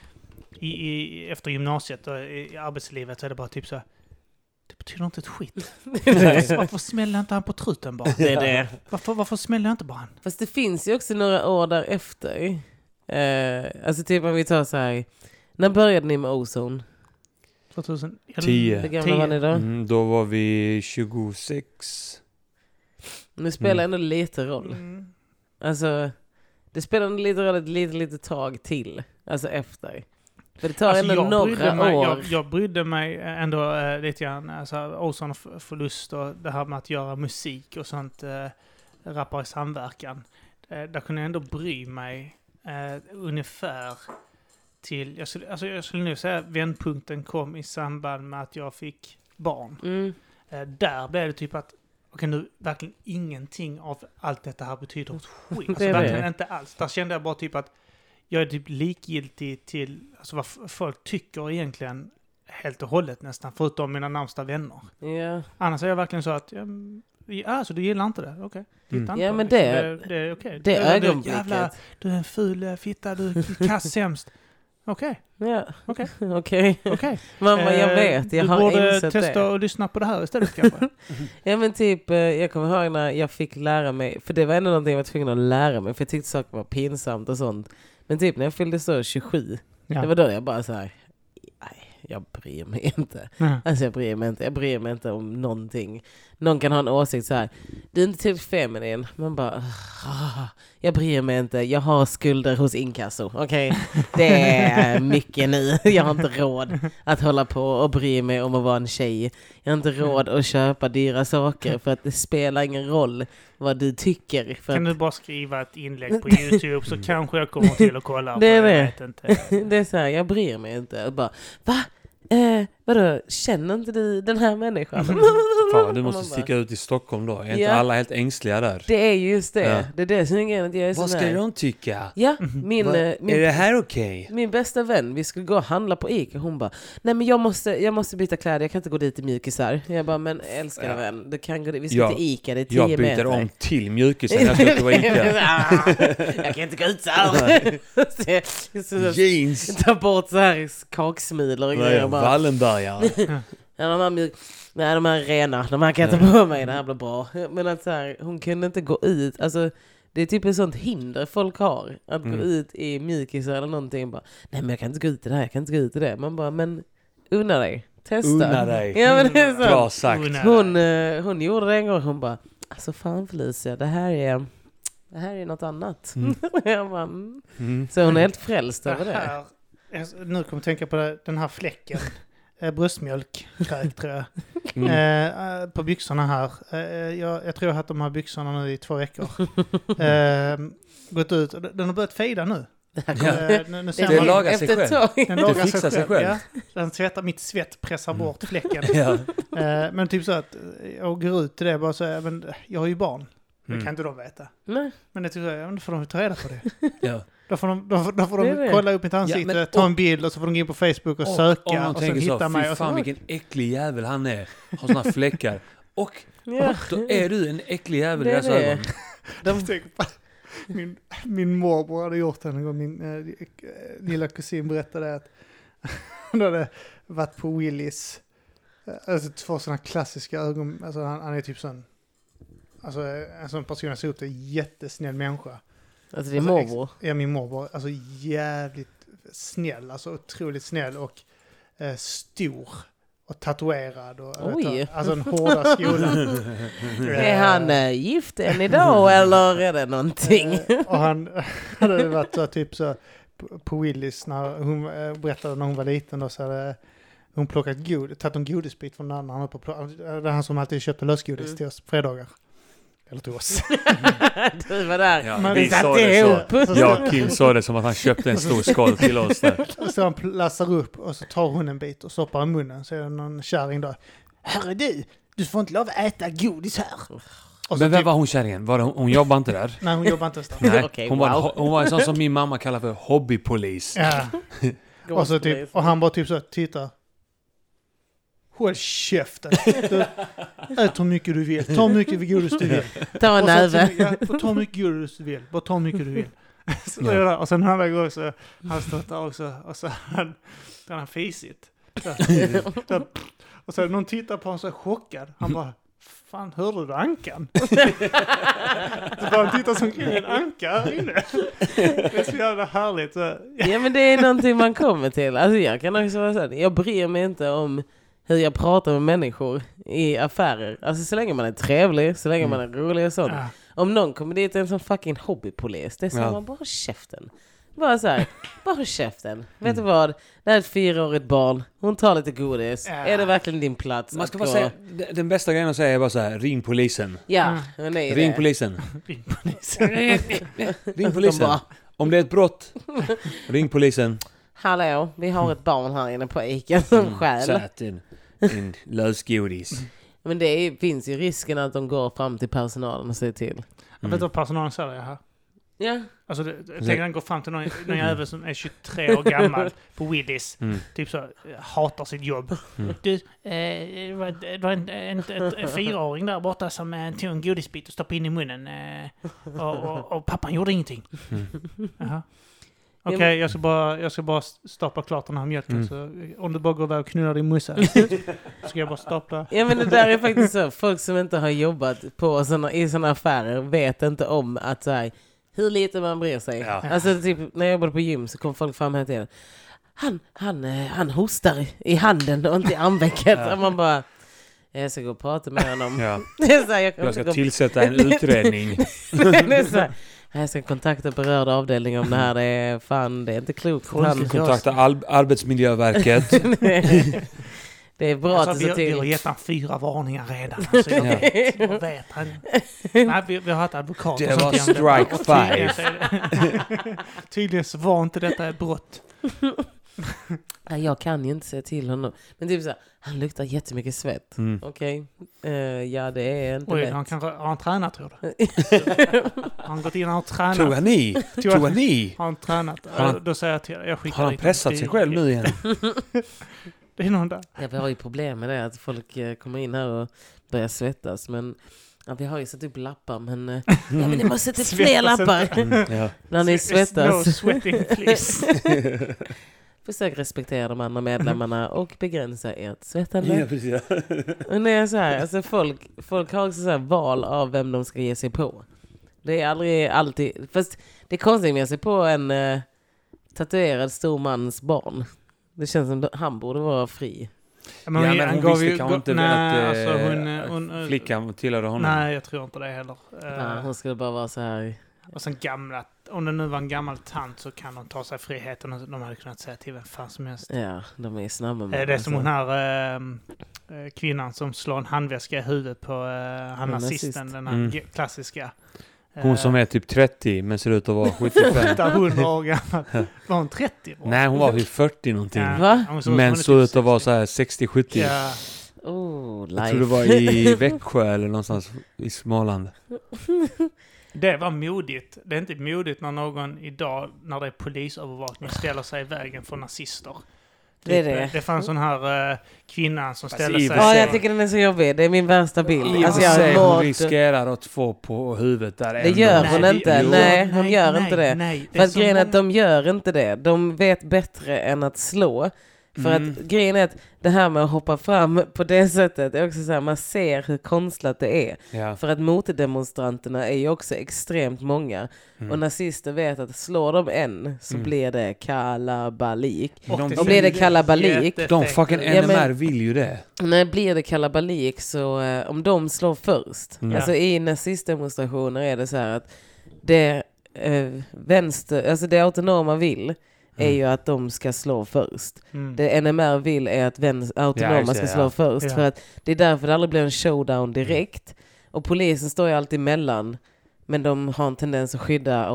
i, i efter gymnasiet och i, i arbetslivet så är det bara typ så det betyder inte ett skit. Varför smäller inte han på truten bara? Det är det. Varför, varför smäller jag inte bara han? Fast det finns ju också några år därefter. Eh, alltså typ om vi tar så här. När började ni med Ozone? 2010. Tio. Hur gamla var ni då? Mm, då var vi 26. Det spelar Mm. ändå lite roll. Mm. Alltså, det spelar ändå lite roll ett litet, litet tag till. Alltså efter. För det tar Alltså, ändå jag, brydde några mig, år. jag, jag brydde mig ändå äh, lite grann. Alltså, Ozon och förlust och det här med att göra musik och sånt. Äh, rappar i samverkan. Äh, där kunde jag ändå bry mig äh, ungefär till... Jag skulle, alltså, jag skulle nu säga att vändpunkten kom i samband med att jag fick barn. Mm. Eh, där blev det typ att, okej nu, verkligen ingenting av allt detta här betyder ett skit. Alltså verkligen inte alls. Där kände jag bara typ att jag är typ likgiltig till alltså, vad folk tycker egentligen helt och hållet nästan, förutom mina närmsta vänner. Ja. Annars är jag verkligen så att, ja, mm, ja så du gillar inte det? Okej. Mm. Titta inte Ja, men liksom. det- det, det är okej. Det Du- du- ögonblicket. Jävla, du är en ful eh, fitta, du är kass sämst. Okej, Ja, Okej. okej. okej. Mamma, jag Eh, vet. Jag du har borde insett testa det. att lyssna på det här istället kanske. Ja men typ, eh, jag kommer ihåg när jag fick lära mig, för det var ändå någonting jag var tvungen att lära mig, för jag tyckte saker var pinsamt och sånt. Men typ när jag fyllde så 27, Ja. det var då jag bara så här. nej, jag bryr mig inte. Ja. Alltså jag bryr mig inte, jag bryr mig inte om någonting. Någon kan ha en åsikt så här. du är inte typ feminin. Man bara, "Ah, jag bryr mig inte, jag har skulder hos inkasso. Okej, det är mycket nu. Jag har inte råd att hålla på och bry mig om att vara en tjej. Jag har inte råd att köpa dyra saker för att det spelar ingen roll vad du tycker. Kan du bara skriva ett inlägg på YouTube så kanske jag kommer till att kolla. Det är jag det. Vet inte. det är så här, jag bryr mig inte. Och bara, va? Eh, vadå, känner inte du den här människan? Fan, du måste sticka ut i Stockholm då. Är inte Ja. alla helt ängsliga där? Det är just det. Ja. Det är det som är grejen. att Jag är Vad ska här- de tycka? Ja, min, Va- eh, Är min, det här okej? min bästa vän, vi skulle gå och handla på Ica. Hon bara, nej men jag måste, jag måste byta kläder, jag kan inte gå dit i mjukisar. Jag bara, men älskade Ja. vän, du kan gå dit. Vi ska Jag- till Ica, det är 10 Jag meter. byter om till mjukisen när jag ska och Ica. jag kan inte gå ut så här. så, så, Jeans! ta bort så här kaksmulor och grejer. Bara, Wallenbergare. Ja, de här mjuk... Nej, de här rena, de här kan jag ta på mig, det här blir bra. Men att så här, hon kunde inte gå ut, alltså det är typ ett sånt hinder folk har. Att Mm. gå ut i mjukisar eller någonting. Bara, Nej men jag kan inte gå ut i det här, jag kan inte gå ut i det. Man bara, men unna dig. Testa. Unna dig. Ja men det är Bra så. sagt. Unna Hon, eh, hon gjorde det en gång, hon bara, alltså fan Felicia, det här är, det här är något annat. Mm. jag bara, mm. Mm. Så hon är helt frälst över det. här, nu kommer jag tänka på det, den här fläcken. Eh, bröstmjölk, kräk, tror jag. Mm. Eh, eh, på byxorna här. Eh, jag, jag tror jag har haft de här byxorna nu i två veckor. Eh, gått ut, den har börjat fejda nu. Det Ja. Eh, nu, nu Det man, lagar sig själv. den lagar fixar sig själv. Mm. Ja, den tvättar, mitt svett pressar bort fläcken. Ja. Eh, men typ så att eh, jag går ut till det bara så men eh, jag har ju barn. Det Mm. kan inte de veta. Nej. Men det är typ så här, ja, men då får de ta reda på det. Ja. Då får de, då, då får de det. kolla upp mitt ansikte, men- ta en bild och så får de gå in på Facebook och söka om de och tänker hitta så, mig. fy Och så, fan vilken äcklig jävel han är. Har såna fläckar. Och Ja. då är du en äcklig jävel i deras det. ögon. På- Min, min morbror hade gjort det en gång, min eh, lilla kusin berättade att hon hade varit på Willys. Eh, Alltså två sådana klassiska ögon, alltså han, han är typ sån, alltså en sån person jag ser upp till, jättesnäll människa. Alltså din Alltså, morbror. Ja, min morbror, alltså jävligt snäll, alltså otroligt snäll och eh, stor. Och tatuerad och vet Oj. du, alltså en hårda skolan. Är han äh, gift än idag eller är det någonting? Eh, och han hade varit så, typ så på, Willys när hon eh, berättade när hon var liten då så hade hon plockat god, tagit en godisbit från den andra. Han på, det är han som alltid köpte lösgodis Mm. till oss på fredagar. Eller till oss. du var där. Ja, Men vi vi sa satte det ihop. så. Jag och Kim sa det som att han köpte en stor skål till oss där. Och så han lassar upp och så tar hon en bit och stoppar i munnen. Så är det någon kärring då. Herre du, du får inte lov att äta godis här. Och Men vem typ, var hon kärringen? Var det, hon, hon jobbade inte där? Nej, hon jobbar inte ens där. Nej, Okej, hon, var wow. ho- hon var en sån som min mamma kallar för hobbypolis. Ja. Och, så typ, och han bara typ så tittar. Håll käften. Du, ät hur mycket du vill. Ta hur mycket godis du vill. Ta en näve. Ja, ta hur mycket godis du vill. Bara ta hur mycket du vill. Så Ja. där. Och sen en annan gång så han stått där också och så han, så har han fisit. Så, och så någon tittar på honom så chockad. Han bara Fan, hörde du ankan? så bara han tittar som en anka här inne. Det är så jävla härligt. Så, Ja men det är någonting man kommer till. Alltså jag kan också vara såhär, jag bryr mig inte om hur jag pratar med människor i affärer. Alltså så länge man är trevlig, så länge man är rolig och sånt. ja. Om någon kommer dit och är en sån fucking hobbypolis, det är så Ja. man bara håll käften. Bara så här, bara håll käften. Vet du Mm. vad? Det här är ett fyraårigt barn, hon tar lite godis. Ja. Är det verkligen din plats Man ska bara gå- säga, den bästa grejen att säga är bara så här, ring polisen. Ja, det är Ring polisen. Ring polisen. Ring De polisen. bara, Om det är ett brott, ring polisen. hallå, vi har ett barn här inne på Ica som Mm, stjäl. In, in lösgodis. Men det är, finns ju risken att de går fram till personalen och säger till. Jag vet du vad personalen säger här? Ja, Alltså, det, jag tänker han går fram till någon, någon jävel som är 23 år gammal på Willys. Mm. Typ så, eh, hatar sitt jobb. Mm. Du, eh, det var, det var en, en, en, en fyraåring där borta som eh, tog en godisbit och stoppade in i munnen. Eh, och, och, och pappan gjorde ingenting. Mm. Jaha. Okej, jag, ska bara, jag ska bara stapla klart den här mjölken. Mm. Så eh, om du bara går iväg och knullar din mussa. så ska jag bara stapla. ja men det där är faktiskt så. Folk som inte har jobbat på såna, i sådana affärer vet inte om att så här, hur lite man bryr sig. Ja. Alltså typ när jag jobbade på gym så kom folk fram hela tiden. Han, han, eh, han hostar i handen och inte i armvecket. Ja. Och man bara, jag ska gå och prata med honom. Ja. Det är så här, jag, Jag ska gå- tillsätta en utredning. det är så här, jag ska kontakta berörd avdelning om det här. Det är fan, det är inte klokt. Han. Kontakta Al- Arbetsmiljöverket. det är bra Alltså, att vi, du ser vi har till. gett han fyra varningar redan. Alltså, jag, Ja. vet, jag vet. Han, nej, vi, vi har haft advokater Det var strike five. Tydligen så var inte detta ett brott. Nej, jag kan ju inte säga till honom. Men typ så här, han luktar jättemycket svett. Mm. Okej, eh, ja det är inte Oj, lätt. han kanske har han tränat tror du? Har han gått in och har tränat? Ni? Tror Tror jag- jag ni? Har han tränat? Har han- Då säger jag till jag skickar Har han pressat honom. sig Det- själv nu igen? Det är någon där. Ja, vi har ju problem med det, att folk eh, kommer in här och börjar svettas. Men ja, vi har ju satt upp lappar, men, eh, ja, men ni måste sätta upp fler lappar Mm, ja. när ni No svettas. sweating please. Försök respektera de andra medlemmarna och begränsa ert svettande. Ja, precis. Men det är så här, alltså folk, folk har också så här val av vem de ska ge sig på. Det är aldrig alltid... Fast det är konstigt med att ge sig på en eh, tatuerad stor mans barn. Det känns som att han borde vara fri. Ja, men ja, hon- men han hon gav visste kanske inte nej, att alltså eh, hon, eh, hon, eh, flickan tillhörde honom. Nej, jag tror inte det heller. Eh, Ja, hon skulle bara vara så här... Och sen gamla, om det nu var en gammal tant så kan de ta sig friheten och de hade kunnat säga till vem fan som helst. Ja, de är snabba Eh, med Det är som alltså. hon här eh, kvinnan som slår en handväska i huvudet på eh, han nazist. nazisten, den här Mm. klassiska. Hon som är typ 30 men ser ut att vara 75. 800 år gammal. Var hon 30? år? Nej, hon var typ 40 någonting. Ja. Hon såg- Men typ såg ut att 60. vara så här 60-70. Ja, Oh, Jag tror det life. var i Växjö eller någonstans i Småland. det var modigt. Det är inte modigt när någon idag, när det är polisövervakning, ställer sig i vägen för nazister. Det är Typ, det. eh, det fanns sån här uh, kvinnan som Fast ställde sig... Ja, jag tycker den är så jobbig. Det är min värsta bild. I Alltså för sig, jag hon riskerar att få på huvudet där Det ändå. gör hon det- inte. jo. Nej, hon gör nej, inte det. Nej, det För att grejen är att de gör inte det. De vet bättre än att slå. För Mm. att grejen är att det här med att hoppa fram på det sättet är också så här, man ser hur konstlat det är. Ja. För att motdemonstranterna är ju också extremt många. Mm. Och nazister vet att slår de en så Mm. blir det kalabalik. Och de- Då blir det kalabalik. De fucking ut. Ja, men- NMR vill ju det. När blir det kalabalik så eh, om de slår först. Mm. Alltså i nazistdemonstrationer är det så här att det eh, vänster, alltså det autonoma vill är Mm. ju att de ska slå först. Mm. Det NMR vill är att autonoma det, ska slå ja. först. Ja. För att det är därför det aldrig blir en showdown direkt. Och polisen står ju alltid emellan. Men de har en tendens att skydda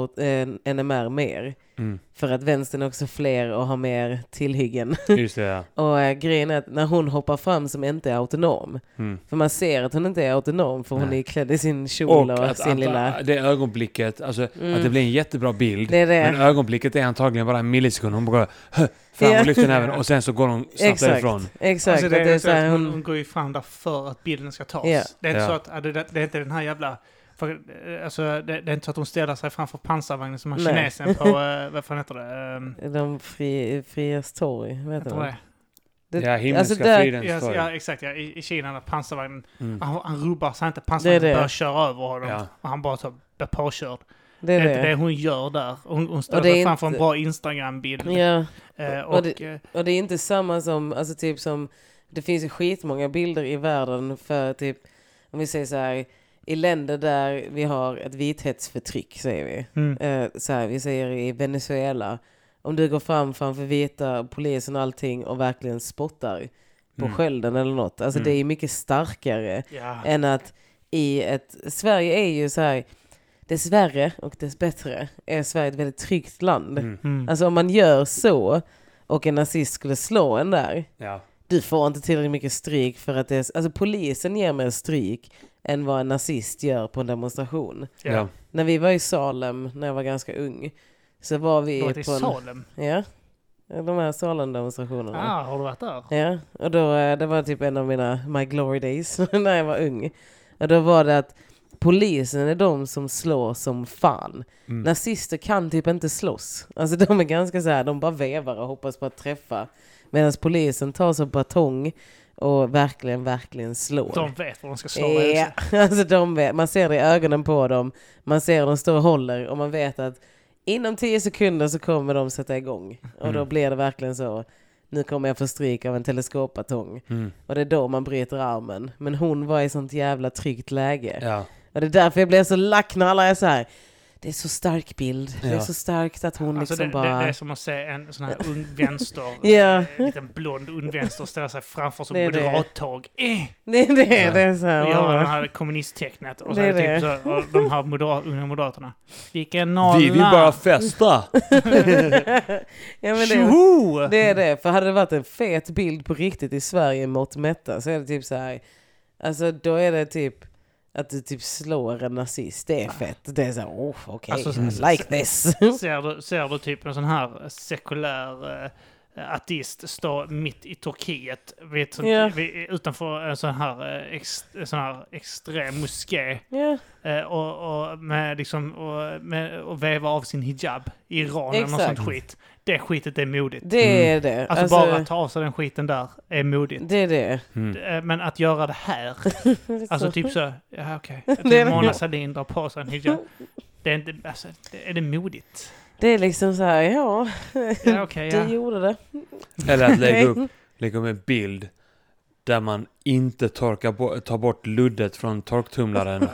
NMR mer. Mm. För att vänstern är också fler och har mer tillhyggen. Just det, ja. Och eh, grejen är att när hon hoppar fram som inte är autonom. Mm. För man ser att hon inte är autonom för hon Nej. är klädd i sin kjol Och och, att, sin att, lilla... det ögonblicket, alltså Mm. att det blir en jättebra bild. Det är det. Men ögonblicket är antagligen bara en millisekund. Hon bara "Hö", fram och lyfter näven och sen så går hon snabbt Exakt. därifrån. Exakt. Alltså, det att det är är så så här, att hon, hon... går ju fram där för att bilden ska tas. Ja. Det är inte Ja. så att, det är inte den här jävla... För, eh, alltså, det, det är inte så att hon ställer sig framför pansarvagnen som han Nej. kinesen på, uh, vad fan heter det? Um, De fri, Frias torg, vet vad du heter vad? det? Det- Ja, himmelska alltså där- fridens Ja, torg. ja, exakt. Ja, i, I Kina när pansarvagnen... Mm. Han, han rubbar så inte pansarvagnen det. börjar köra över honom. Ja. Och han bara så blir påkörd. Det är det. det hon gör där. Hon, hon sig framför en inte- bra Instagram-bild. Ja, Eh, och och, det- eh, och det är inte samma som, alltså typ som, det finns ju skitmånga bilder i världen för typ, om vi säger så här, i länder där vi har ett vithetsförtryck säger vi. mm. Eh, så här, vi säger i Venezuela, om du går fram framför vita polisen och allting och verkligen spottar på Mm. skölden eller något. Alltså Mm. det är mycket starkare ja. än att i ett, Sverige är ju så här, dessvärre och dessbättre är Sverige ett väldigt tryggt land. Mm. Mm. Alltså om man gör så och en nazist skulle slå en där, Ja. du får inte tillräckligt mycket stryk för att det är, alltså polisen ger mer stryk än vad en nazist gör på en demonstration. ja. När vi var i Salem, när jag var ganska ung, så var vi Du varit i på en... Salem? Ja, de här Salem-demonstrationerna. Ah, har du varit där? Ja, och då, eh, det var typ en av mina My Glory Days när jag var ung. Och då var det att polisen är de som slår som fan. Mm. Nazister kan typ inte slåss. Alltså de är ganska så här, de bara vevar och hoppas på att träffa. Medan polisen tar så batong och verkligen, verkligen slår. De vet vad de ska slå med. Ja, alltså de vet, man ser det i ögonen på dem. Man ser de står och håller och man vet att inom tio sekunder så kommer de sätta igång. Och då Mm. blir det verkligen så. Nu kommer jag få stryk av en teleskopbatong. Mm. Och det är då man bryter armen. Men hon var i sånt jävla tryggt läge. Ja. Och det är därför jag blir så lack när alla är så här. Det är så stark bild. Det är Ja. så starkt att hon Alltså liksom det, bara... det, det är som att se en sån här ung vänster, Ja. eh, en liten blond ung vänster ställa sig framför som Det är det. moderattåg. Eh! Det är det, det är så här. Och göra det här kommunisttecknet. Och så Det är är det typ så, och de här moderat, unga moderaterna. Vilken nolla! Vi vill bara festa! ja, men det, det är det. För hade det varit en fet bild på riktigt i Sverige mått mätta så är det typ så här. Alltså då är det typ att du typ slår en nazist. Det är fett. Det är så här, oh, okej, Alltså, I like this. Ser du, ser du typ en sån här sekulär eh, ateist stå mitt i Turkiet vid, Ja. vid, utanför en sån här, eh, ex, sån här extrem moské ja, eh, och, och, med liksom, och, med, och veva av sin hijab i Iran eller något sånt skit. Det skitet är modigt. det är det. Alltså, bara att ta av sig den skiten där är modigt. Det är det. Mm. Eh, Men att göra det här, alltså typ så, ja okej, är att det. Mona Sahlin drar på sig en hijab. Det är inte, alltså, det- är det modigt? Det är liksom så här, ja, Ja du ja. gjorde det. Eller att lägga upp, lägga upp en bild där man inte torkar bo- tar bort luddet från torktumlaren.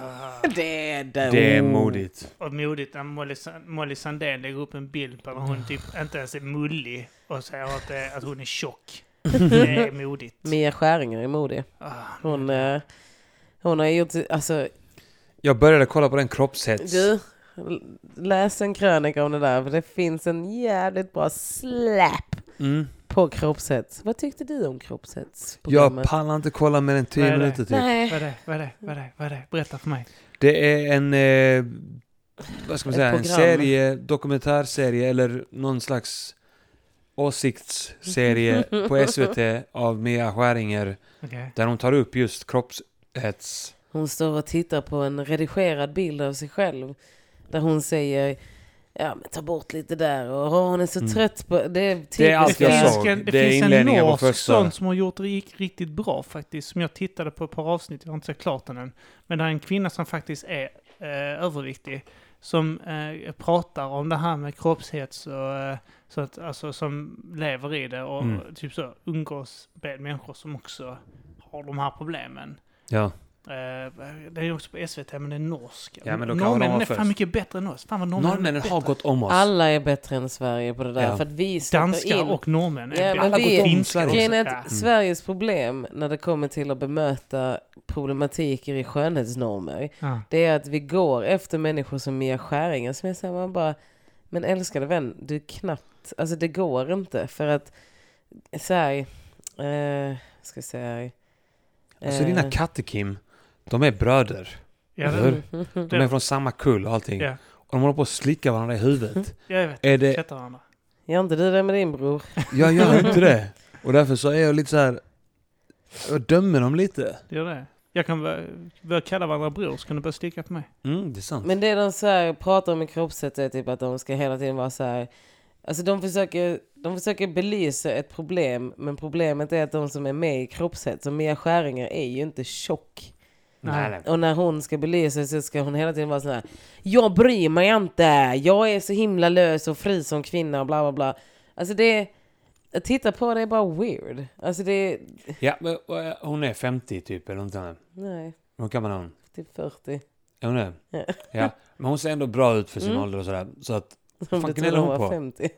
Det är det. Det är modigt. Och modigt när Molly, Molly Sandén lägger upp en bild på när hon typ inte ens är mullig och säger att, det, att hon är tjock. Det är modigt. Mia Skäringer är modig. Ah, Hon, eh, hon har gjort, alltså, Jag började kolla på den kroppshets. du, läs en krönika om det där, för det finns en jävligt bra släp Mm. på kroppshets. Vad tyckte du om Jag kroppshetsprogrammet? pallar inte kolla mer än Vad 10 är det? minuter typ. Vad är det? Vad är det? Vad är det? Vad är det? Berätta för mig. Det är en, eh, vad ska man säga, en serie, dokumentärserie eller någon slags åsiktsserie på SVT av Mia Skäringer Okej. där hon tar upp just kroppshets. Hon står och tittar på en redigerad bild av sig själv. Där hon säger, ja men ta bort lite där och "Åh, hon är så Mm. trött på... Det är, Det är allt jag såg. en, det finns en norsk sån som har gjort det gick riktigt bra faktiskt. Som jag tittade på ett par avsnitt, jag har inte sett klart den än. Men det är en kvinna som faktiskt är eh, överviktig. Som eh, pratar om det här med kroppshets och eh, så att, alltså, som lever i det och Mm. typ så umgås med människor som också har de här problemen. Ja. Eh, det är ju också på SVT, men det är norsk. Ja, men då kan de norrmännen är fan mycket bättre än oss. Fan vad norrmännen är Norrmännen har bättre. gått om oss. Alla är bättre än Sverige på det där. Ja. För att vi Danskar in... och norrmän är Ja, bättre. Alla vi- gått om Sverige. är Ja. att Sveriges problem när det kommer till att bemöta problematiker i skönhetsnormer, Ja. det är att vi går efter människor som Mia Skäringer som är så här, man bara, men älskade vän, du är knappt, alltså det går inte för att, så här, eh, ska jag säga här, Alltså eh, dina katter Kim, de är bröder. Ja, Eller det, hur? De är från samma kull och allting. Ja. Och de håller på att slicka varandra i huvudet. jag vet. Är det... Varandra. Gör inte du det med din bror? Jag gör inte det. Och därför så är jag lite så här. Jag dömer dem lite. Det gör det. Jag kan börja, börja kalla varandra bror, så kan du börja slicka på mig. Mm, det är sant. Men det de så här pratar om i kroppssätt är typ att de ska hela tiden vara så här. Alltså de försöker, de försöker belysa ett problem, men problemet är att de som är med i kroppssätt, som Mia Skäringer, är ju inte tjock. Nej, nej. Och när hon ska belysa så ska hon hela tiden vara så här. Jag bryr mig inte, jag är så himla lös och fri som kvinna och bla bla bla. Alltså det, att titta på det är bara weird. Alltså det, Ja, men eh, hon är 50 typ eller sånt. nej, Hur gammal är hon? typ 40. Är hon det? Ja. Ja. Men hon ser ändå bra ut för sin Mm. ålder och sådär. Så att Om fan gnäller hon på? 50.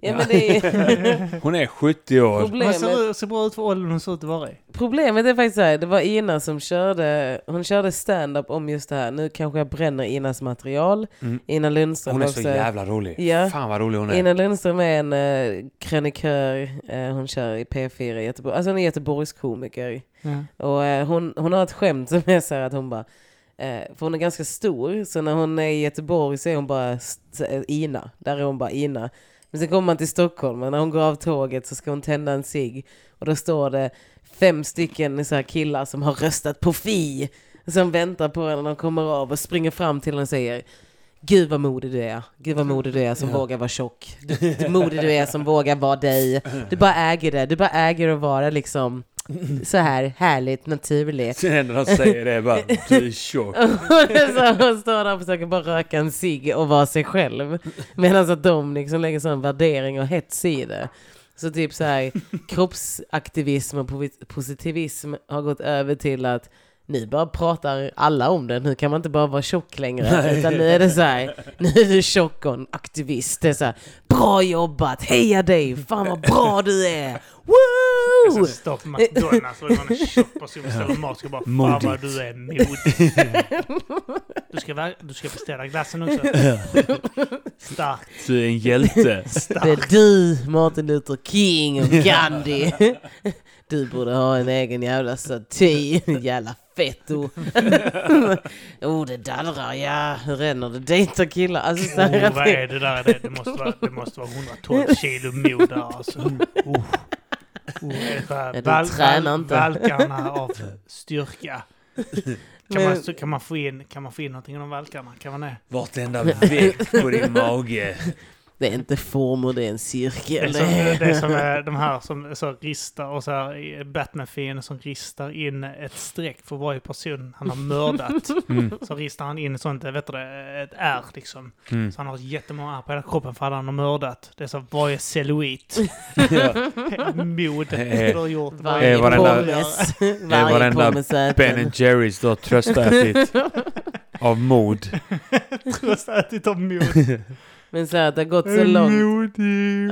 Ja, men det är hon är 70 år. Hon problemet. ser, ser bra ut för åldern hon ser ut att vara i. Problemet är faktiskt så här, det var Ina som körde, hon körde stand-up om just det här. Nu kanske jag bränner Inas material. Mm. Ina Lundström Hon är också. så jävla rolig. Ja. Fan vad rolig hon är. Ina Lundström är en uh, krönikör, eh, hon kör i P4 i Göteborg. Alltså hon är Göteborgskomiker. Ja. Och eh, hon, hon har ett skämt som är så här att hon bara, eh, för hon är ganska stor, så när hon är i Göteborg så är hon bara eh, Ina. Där är hon bara Ina. Men sen kommer man till Stockholm och när hon går av tåget så ska hon tända en cigg. Och då står det fem stycken så här killar som har röstat på Fi. Som väntar på henne när de kommer av och springer fram till henne och säger Gud vad modig du är. Gud vad modig du är som Ja. vågar vara tjock. Du, du modig du är som vågar vara dig. Du bara äger det. Du bara äger att vara liksom så här härligt, naturligt. Sen enda de säger det bara du är tjock. så hon står där och försöker bara röka en cigg och vara sig själv. Medan att de liksom lägger sån värdering och hets i det. Så typ så här kroppsaktivism och posi- positivism har gått över till att nu bara pratar alla om det. Nu kan man inte bara vara tjock längre. Nej. Utan nu är det så här, nu är du tjock och en aktivist. Det är så här, bra jobbat, heja dig, fan vad bra du är. Woo! Jag ska stå på McDonalds och var en tjock person som beställer mat. Ska bara fan vad du är modig. Du ska, du ska beställa glassen också. Starkt, Du är en hjälte. Det är du, Martin Luther King och Gandhi. Du borde ha en egen jävla staty, jävla fetto. oh, det dallrar, ja. Hur ränner det? Dejtar killar. Alltså, så här Oh, vad det, är det där? Det, det, måste vara, det måste vara 112 kilo mod där alltså. Oh. Oh, Ja, val- val- inte. Valkarna av styrka. Kan man, Men- så kan, man få in, kan man få in någonting om valkarna? Kan man det? Vartenda veck på din mage. Det är inte former, det är en Det är cirkel. som, det är som eh, de här som så ristar och så här Batman-fienden som ristar in ett streck för varje person han har mördat. Mm. Så ristar han in sånt, eh, vet du det, ett R liksom. Mm. Så han har jättemånga ärr på hela kroppen för alla han har mördat. Det är så varje cellulit. Ja. Mod Eh, du har gjort. Varje Eh, pommes. eh, varenda Ben. Jerrys du har tröstätit av mod. Trots ätit av mod. Men så här, att det har gått så långt.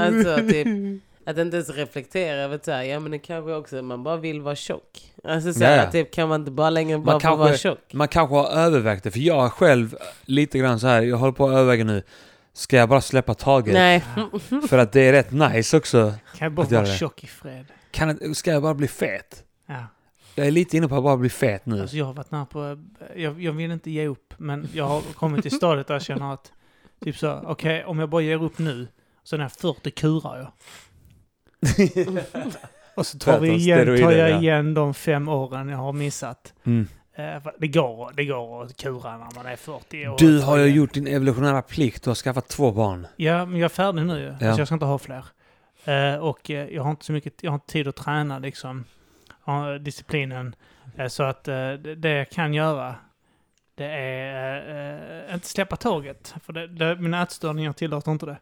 Alltså, typ, Att inte ens reflektera över att säga, ja men det kanske också man bara vill vara tjock. Alltså så här, typ kan man inte bara längre bara få kanske- vara tjock? Man kanske har övervägt det, för jag själv lite grann så här, jag håller på att överväga nu. Ska jag bara släppa taget? Nej. För att det är rätt nice också. Kan jag bara vara det. tjock i fred? Kan, ska jag bara bli fet? Ja. Jag är lite inne på att bara bli fet nu. Alltså jag har varit nära på, jag, jag vill inte ge upp, men jag har kommit till stadiet där jag känner att, typ så, okej, om jag bara ger upp nu, så när jag är 40 kurar jag. Och så tar, vi igen, tar jag ja. igen de fem åren jag har missat. Mm. Eh, det, går, det går att kura när man är 40 år. Du har ju gjort din evolutionära plikt. Du har skaffat två barn. Ja, men jag är färdig nu ju. Ja. Så jag ska inte ha fler. Eh, och eh, jag har inte så mycket, jag har inte tid att träna liksom. Disciplinen. Så att det, det jag kan göra, det är eh, inte släppa taget. För det, det, mina ätstörningar tillåter inte det.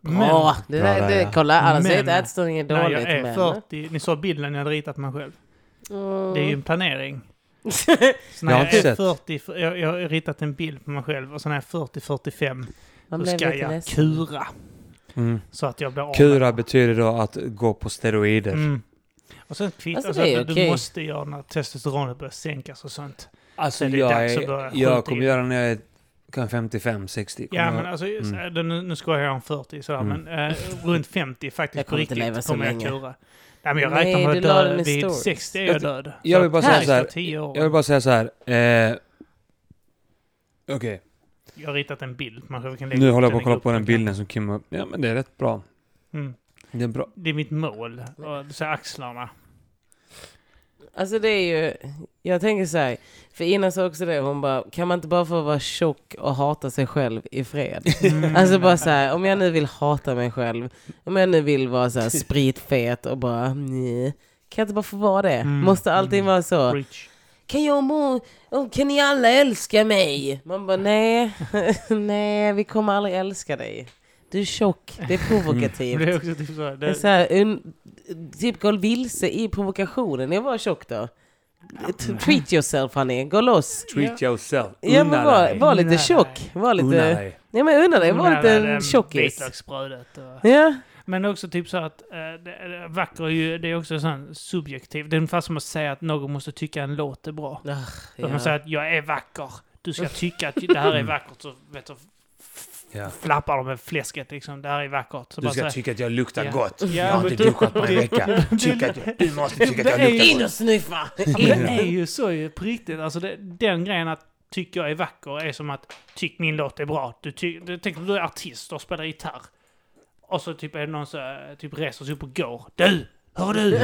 Det Bra där, där, det, ja. kolla, alla säger Men- att ätstörning är när dåligt. jag är men... 40, ni såg bilden jag hade ritat mig själv. Mm. Det är ju en planering. Så Jag när jag, inte är sett. 40, för- jag, jag har ritat en bild på mig själv och sen är jag 40-45 Man då blev ska jag ledsen. kura. Mm. Så att jag blir Kura betyder då att gå på steroider. Mm. Och sen kvitt, Alltså, alltså, det är du, du okej. måste göra när testosteronet börjar sänkas och sånt. Alltså Så det är jag, dags att är, börja jag kommer göra när jag är kan 55-60. Ja, kommer men alltså, Mm. så- det- nu, nu skojar jag om 40 sådär, Mm. men eh, runt 50 faktiskt Jag på riktigt så kommer jag länge. kura. Nej, men jag Nej, räknar med att dö vid stories. 60 är jag död. Jag vill Så bara säga så här, sista 10 åren. Jag vill bara säga så här. Eh, Okej, Jag har ritat en bild. Man kan lägga nu håller jag på att kolla på den bilden som Kim har... Ja men det är rätt bra. Mm. Det är bra. Det är mitt mål. Och du ser axlarna. Alltså det är ju, jag tänker så här, för Ina sa också det, hon bara, kan man inte bara få vara tjock och hata sig själv i fred? Mm. Alltså bara så här, om jag nu vill hata mig själv, om jag nu vill vara så här spritfet och bara, nej, kan jag inte bara få vara det? Mm. Måste alltid vara så? Preach. Kan jag må, oh, kan ni alla älska mig? Man bara, nej, nej, vi kommer aldrig älska dig. Du är tjock, det är provokativt. Det är också typ så. Det är Det, så här, un, typ gå vilse i provokationen. Jag var tjock då. Treat yourself honey, gå loss. Treat yourself. Ja Unna men var, var lite Nej. tjock. Var Unna lite... dig. Ja men unna dig, var lite en tjockis. Vitlöksbrödet. Och, Ja. men också typ så att äh, det, vacker är ju, det är också sån subjektiv. Det är ungefär som att säga att någon måste tycka en låt är bra. Ah, Att man ja. säger att jag är vacker. Du ska tycka att det här är vackert. Så vet du, Ja. flappar de med fläsket liksom. Det här är vackert. Så Du bara ska tycka att jag luktar Ja. gott. Ja, jag har inte du- duschat på en vecka. Tycka att jag, du måste tycka att jag Det är luktar In gott. och sniffa! Det är ju så ju på riktigt. Alltså det, den grejen att tycka jag är vacker är som att tyck min låt är bra. Du, ty, du tänk om du är artist och spelar gitarr. Och så typ är det någon som typ reser sig upp och går. Du! Hör du!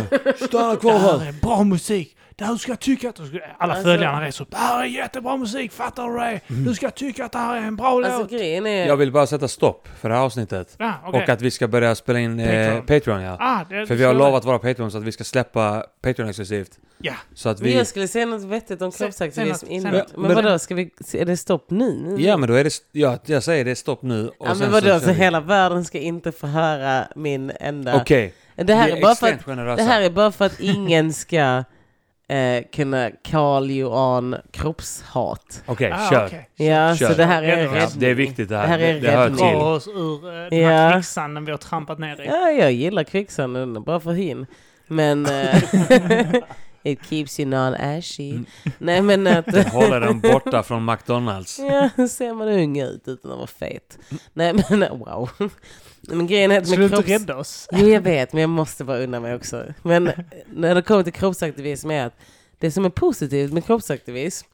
Stanna Det kvar här här. är bra musik! Det här ska jag tycka att... Alla Alltså- följarna reser upp. Det här är jättebra musik, fattar du det? Du ska tycka att det här är en bra Alltså låt. grejen är... Jag vill bara sätta stopp för det här avsnittet. Ja, okej. Och att vi ska börja spela in eh, Patreon. Patreon ja. Ah, det, För vi har lovat våra Patreons att vi ska släppa Patreon exklusivt. Ja. Så att Men vi... jag skulle säga något vettigt om kroppsaktivism innan. Men, Men- vadå, ska vi... Är det stopp nu? Ja men då är det... Ja, jag säger det är stopp nu. Och Ja men vadå, så så, vi. hela världen ska inte få höra min enda... Okej. Det här är bara för att generösa. Det här är bara för att ingen ska eh, kunna call you on kroppshat. Okej, Ah, kör. okej. Ja, Kör. så det här är räddning. Ja, det är viktigt det här. Det här är det hör räddning. till. Dra oss ur uh, den Ja. här kvicksanden vi har trampat ner i. Ja, jag gillar kvicksanden, bara för hin. Men... eh, It keeps you non-ashy. Mm. Nej men att... Håller den borta från McDonalds. Ja, ser man ung ut utan att vara fet. Nej men wow. Men grejen är att Skulle du med inte kropps... rädda oss? Jo jag vet, men jag måste bara unna mig också. Men när det kommer till kroppsaktivism är att det som är positivt med kroppsaktivism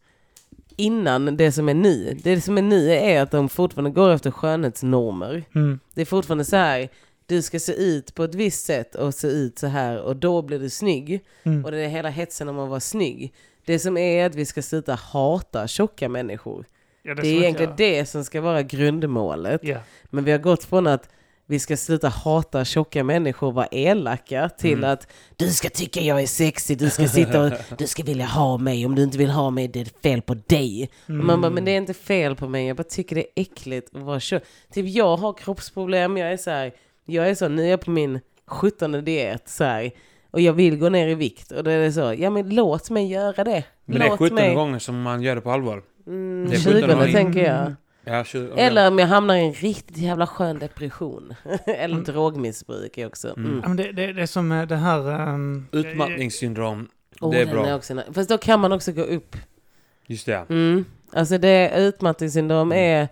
innan det som är nu, det som är nu är att de fortfarande går efter skönhetsnormer. Mm. Det är fortfarande så här, du ska se ut på ett visst sätt och se ut så här och då blir du snygg. Mm. Och det är hela hetsen om att vara snygg. Det som är att vi ska sluta hata tjocka människor. Ja, Det ska är egentligen inte det som ska vara grundmålet. göra. Men vi har gått från att vi ska sluta hata tjocka människor och vara elaka till Mm. att du ska tycka jag är sexig, du ska sitta och du ska vilja ha mig. Om du inte vill ha mig det är fel på dig. Mm. Och man bara, men det är inte fel på mig. Jag bara tycker det är äckligt att vara tjock. Typ jag har kroppsproblem. Jag är så här, jag är så, nu är jag på min 17 diet så här. Och jag vill gå ner i vikt. Och då är det så, ja men låt mig göra det. Men det är 17 mig. gånger som man gör det på allvar. Mm, Det är 17 20 gånger. tänker jag. Ja, 20, Eller om jag hamnar i en riktigt jävla skön depression. Eller drogmissbruk är också. Mm. Mm. Ja, men det, det, det är som eh, det här... ehm, Utmattningssyndrom. Oh, det är bra. Är också. Fast då kan man också gå upp. Just det. Mm. Alltså det utmattningssyndrom är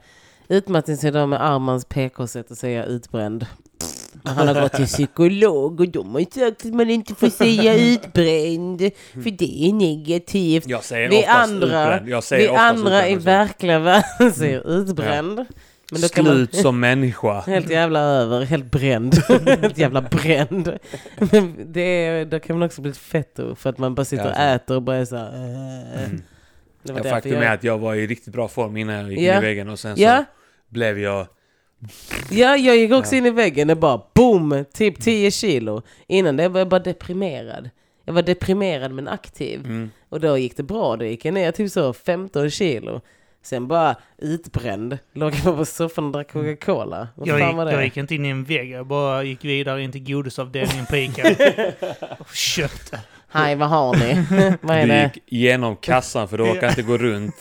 utmattningssyndrom är Armans PK-sätt att säga utbränd. Han har gått till psykolog och de har sagt att man inte får säga utbränd. För det är negativt. Jag säger Vi andra, utbränd. Jag vi andra i verkliga världen säger utbränd. Men då kan man- Slut som människa. Helt jävla över, helt bränd. helt jävla bränd. Men det är, då kan man också bli fetto för att man bara sitter och Ja. äter och bara är så här, äh. Mm. Det var Jag därför faktum är att jag var i riktigt bra form innan jag gick Ja. in i väggen och sen Ja. så blev jag... Ja, jag gick också in i väggen. Det bara boom! Typ 10 kilo. Innan det var jag bara deprimerad. Jag var deprimerad men aktiv. Mm. Och då gick det bra. Då gick jag ner typ så 15 kilo. Sen bara utbränd. Låg jag på soffan och drack Coca-Cola. Vad Jag gick, jag gick inte in i en vägg, jag bara gick vidare in till godisavdelningen på Ica. och köpte. Hej, vad har ni? vad är Du det? gick igenom kassan för du orkar inte gå runt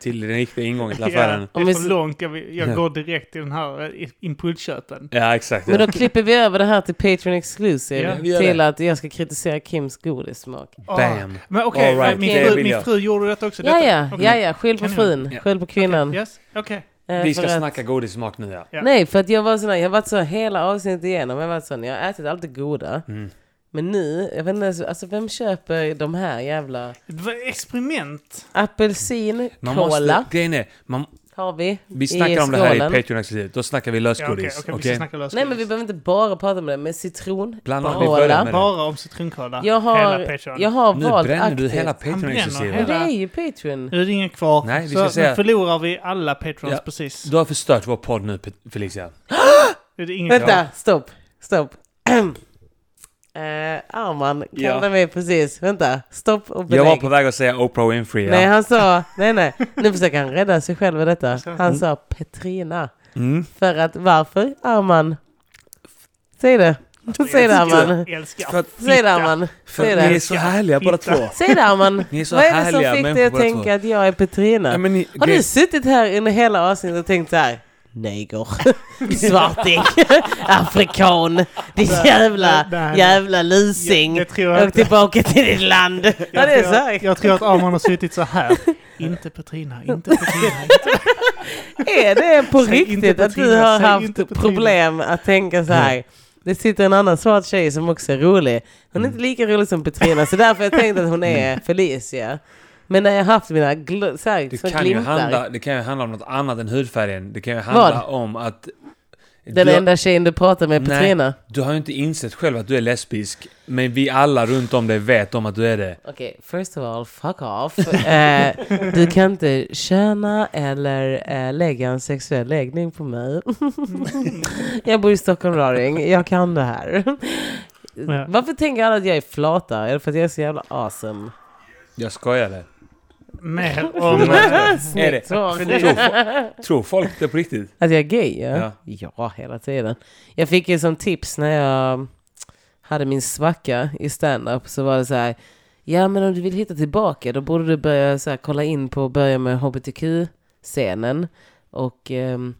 till den riktiga ingången till affären. Ja, Om det vi är för långt, jag, jag Ja. går direkt till den här eh, impulsköpen. Ja, exakt. Men då klipper vi över det här till Patreon Exclusive. Ja, vi gör till det. att jag ska kritisera Kims godissmak. Bam! Men okej, All right, min, det fru, vill min jag. fru gjorde detta också? Ja, detta? ja, Okej. ja, ja. Skyll på frun. Ja. Skyll på kvinnan. Yes, okej. Eh, Vi för ska att- snacka godissmak nu ja. Ja. Nej, för att jag var sån här, jag har varit så hela avsnittet igenom. Jag har varit sån, jag har ätit allt det goda. Mm. Men nu, jag vet inte, alltså vem köper de här jävla... Experiment. Apelsin, Man cola måste, grejen är, man, har vi vi snackar om det här i skålen. Patreon exklusivt. Då snackar vi Ja, lösgodis. okej, vi okej? ska snacka lösgodis. Nej men vi behöver inte bara prata om det, men citron, vi börjar cola. med det. Bara om citronkola. Jag har, Hela Patreon. jag har Nu valt bränner aktivt. du hela Han Patreon bränner exklusivt. Men det är ju Patreon. Nu är det ingen kvar. Nej, vi så ska säga- nu förlorar vi alla Patrons Ja. precis. Du har förstört vår podd nu Felicia. Är det kvar. Vänta, stopp, stopp. Eh, Arman Ja. kallade mig precis, vänta, stopp och Jag belägg. var på väg att säga Oprah Winfrey. Nej, Ja. han sa, nej nej, nu försöker han rädda sig själv i detta. Han Mm. sa Petrina. Mm. För att, varför Arman? Säg det. Säg det Arman. Jag Säg det Arman. Ni är så härliga båda två. Säg det Arman. Ni är så Vad är det som fick dig att tänka två. att jag är Petrina? Ja, men ni, Har du suttit här under hela avsnittet och tänkt så här? Neger, svarting, afrikan, din jävla, Nej, nej. jävla lusing. Jag, jag, Åk att, tillbaka till ditt land. Ja, det är jag, så tror, jag att Arman har suttit så här. Inte Petrina, inte Petrina. Inte. Är det på Säg riktigt att du Petrina, har haft Petrina. problem att tänka så här? Det sitter en annan svart tjej som också är rolig. Hon är inte lika rolig som Petrina, så därför har jag tänkt att hon är Felicia. Men när jag har haft mina gl- så här, det, så kan ju glimtar, handla, det kan ju handla om något annat än hudfärgen. Det kan ju handla Vad? om att... den du, enda tjejen du pratar med, Nej. Petrina. du har ju inte insett själv att du är lesbisk. Men vi alla runt om dig vet om att du är det. Okej, first of all, fuck off. Eh, du kan inte köna eller eh, lägga en sexuell läggning på mig. jag bor i Stockholm, Raring. Jag kan det här. Ja. Varför tänker alla att jag är flata? Är det för att jag är så jävla awesome? Jag skojade. Mer om... Eh, Är det? Det- Tror folk det på riktigt? Att jag är gay? Ja. Ja. ja, hela tiden. Jag fick ju som tips när jag hade min svacka i stand-up så var det så här. Ja, men om du vill hitta tillbaka då borde du börja så här, kolla in på och börja med hbtq-scenen. Och ehm,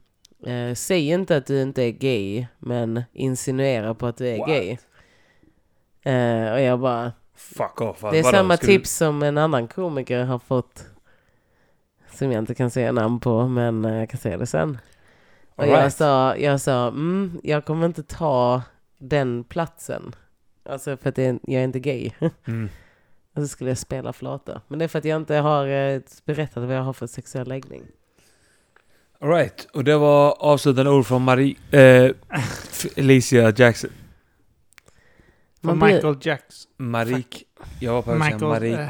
eh, säg inte att du inte är gay, men insinuera på att du är What? gay. Eh, och jag bara, Fuck off. det är Vadå, samma du- tips som en annan komiker har fått. Som jag inte kan säga namn på, men eh, jag kan säga det sen. Och All jag right. sa, jag sa mm, jag kommer inte ta den platsen. Alltså för att är, jag är inte gay. Mm. Och så skulle jag spela flata. Men det är för att jag inte har eh, berättat vad jag har för sexuell läggning. All right. Och det var avslutande ord från Marie... Eh, Felicia Jackson. Från Man blir- Michael Jackson. Marik... Jag var på väg att säga Michael... Marik... eh,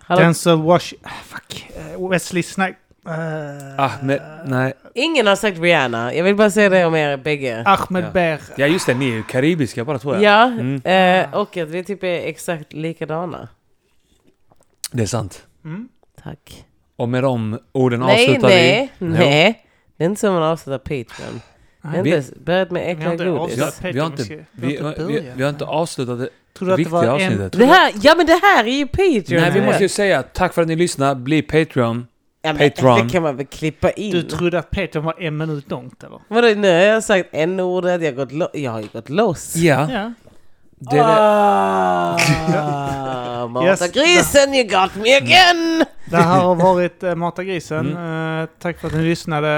Hallå? Denzel Wash... ah, Fuck. eh, Wesley Snipes. Uh, Ahmed... Nej. Ingen har sagt Rihanna. Jag vill bara säga det om er bägge. Ahmed Ja. Ber. Ja just det, ni är ju karibiska bara tror jag. Ja, Mm. eh, och att vi typ är exakt likadana. Det är sant. Mm. Tack. Och med de orden Nej, avslutar nej, vi... nej. Det är inte så man avslutar Patreon. Inte börjat med vi äckliga inte godis. Vi har inte- Vi, vi har inte vi, vi har inte avslutat det Tror du att det var en... avsnittet. Det här, ja men det här är ju Patreon! Nej, vi måste ju säga tack för att ni lyssnar. Bli Patreon. ja, men, Patreon. Det kan man väl klippa in? Du trodde att Patreon var en minut långt eller? Vadå, nu har jag sagt en ordet jag, har gått lo- jag har ju gått loss. Ja. Ja. Det är det. Ah, Yes. grisen, you got me again! Det här har varit äh, Mata grisen. Mm. Eh, tack för att ni lyssnade.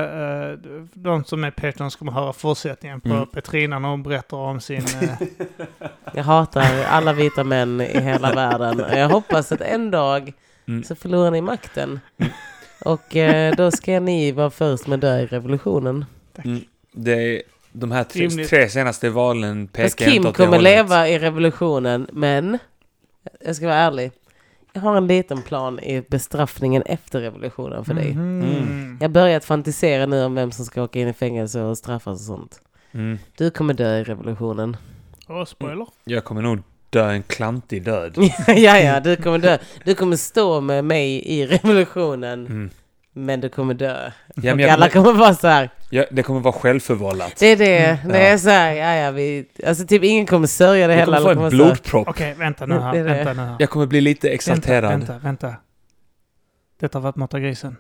Eh, de som är Patreons kommer höra fortsättningen på Mm. Petrina när hon berättar om sin... eh, Jag hatar alla vita män i hela världen. Jag hoppas att en dag Mm. så förlorar ni makten. Och eh, då ska ni vara först med dö i revolutionen. tack. Mm. Det är, de här tre, tre senaste valen pekar Kim inte åt det kommer hållet. leva i revolutionen, men jag ska vara ärlig. Jag har en liten plan i bestraffningen efter revolutionen för dig. Mhm. Mm. Jag har börjat fantisera nu om vem som ska åka in i fängelse och straffas och sånt. Mm. Du kommer dö i revolutionen. Åh, spoiler. Jag kommer nog dö en klantig död. ja, ja, du kommer dö. Du kommer stå med mig i revolutionen, Mm. Men du kommer dö. Ja, och jag, alla kommer vara så här. ja, det kommer vara självförvållat. Det är det. Mm, Det ja. är så här, ja, ja, vi... Alltså typ ingen kommer sörja det Jag heller. kommer få en blodpropp. Okej, vänta nu här. det. Vänta nu här. Jag kommer bli lite exalterad. Vänta, vänta, vänta. Detta har varit Mata grisen.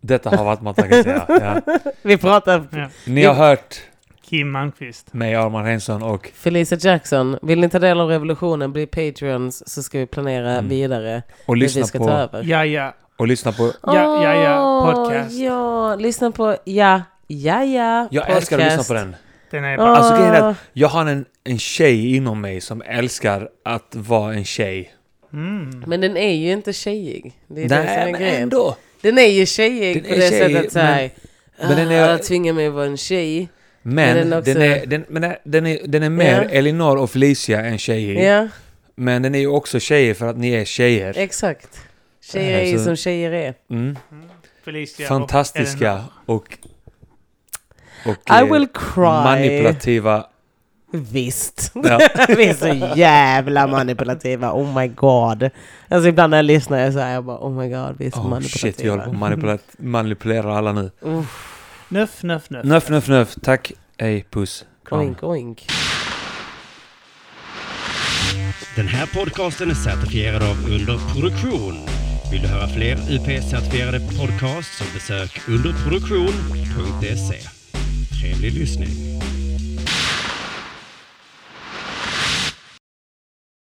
Detta har varit Matagasera. Ja. Vi pratar Ja. Ni har hört Kim Malmqvist. mig, Arman Hensson och Felicia Jackson. Vill ni ta del av revolutionen, bli Patreons så ska vi planera Mm. vidare och hur vi lyssna ska på, ta över. Ja, ja. Och lyssna på Ja, ja, ja, podcast. Ja, lyssna på Ja, ja, ja. Jag älskar att lyssna på den. Den är Åh, bara... Alltså, grejen är att- Jag har en, en tjej inom mig som älskar att vara en tjej. Mm. Men den är ju inte tjejig. Det är det som är Nej, men grejen. ändå. Den är ju tjejig Den på är det tjejig, sättet såhär. men den är- Alla tvingar mig att vara en tjej. Men Men den den, också- är, den, men den- den, är, den är mer Ja. Elinor och Felicia än tjejig. Ja, Men den är ju också tjejer för att ni är tjejer. exakt. Tjejer är ju Så- som tjejer är. Mm. Felicia och Fantastiska Eleanor. och... Och I eh, will cry. manipulativa. Visst. Ja. Vi är så jävla manipulativa. Oh my god. Alltså ibland när jag lyssnar jag säger jag bara oh my god vi är så Oh, manipulativa. shit, vi håller på att manipulera alla nu. Uff, Nöff, nöff, nöff. Nöff, nöff, nöff. Tack. Hej, puss. Kram. oink oink. Den här podcasten är certifierad av Underproduktion. Vill du höra fler UP-certifierade podcasts så besök underproduktion.se. Trevlig lyssning.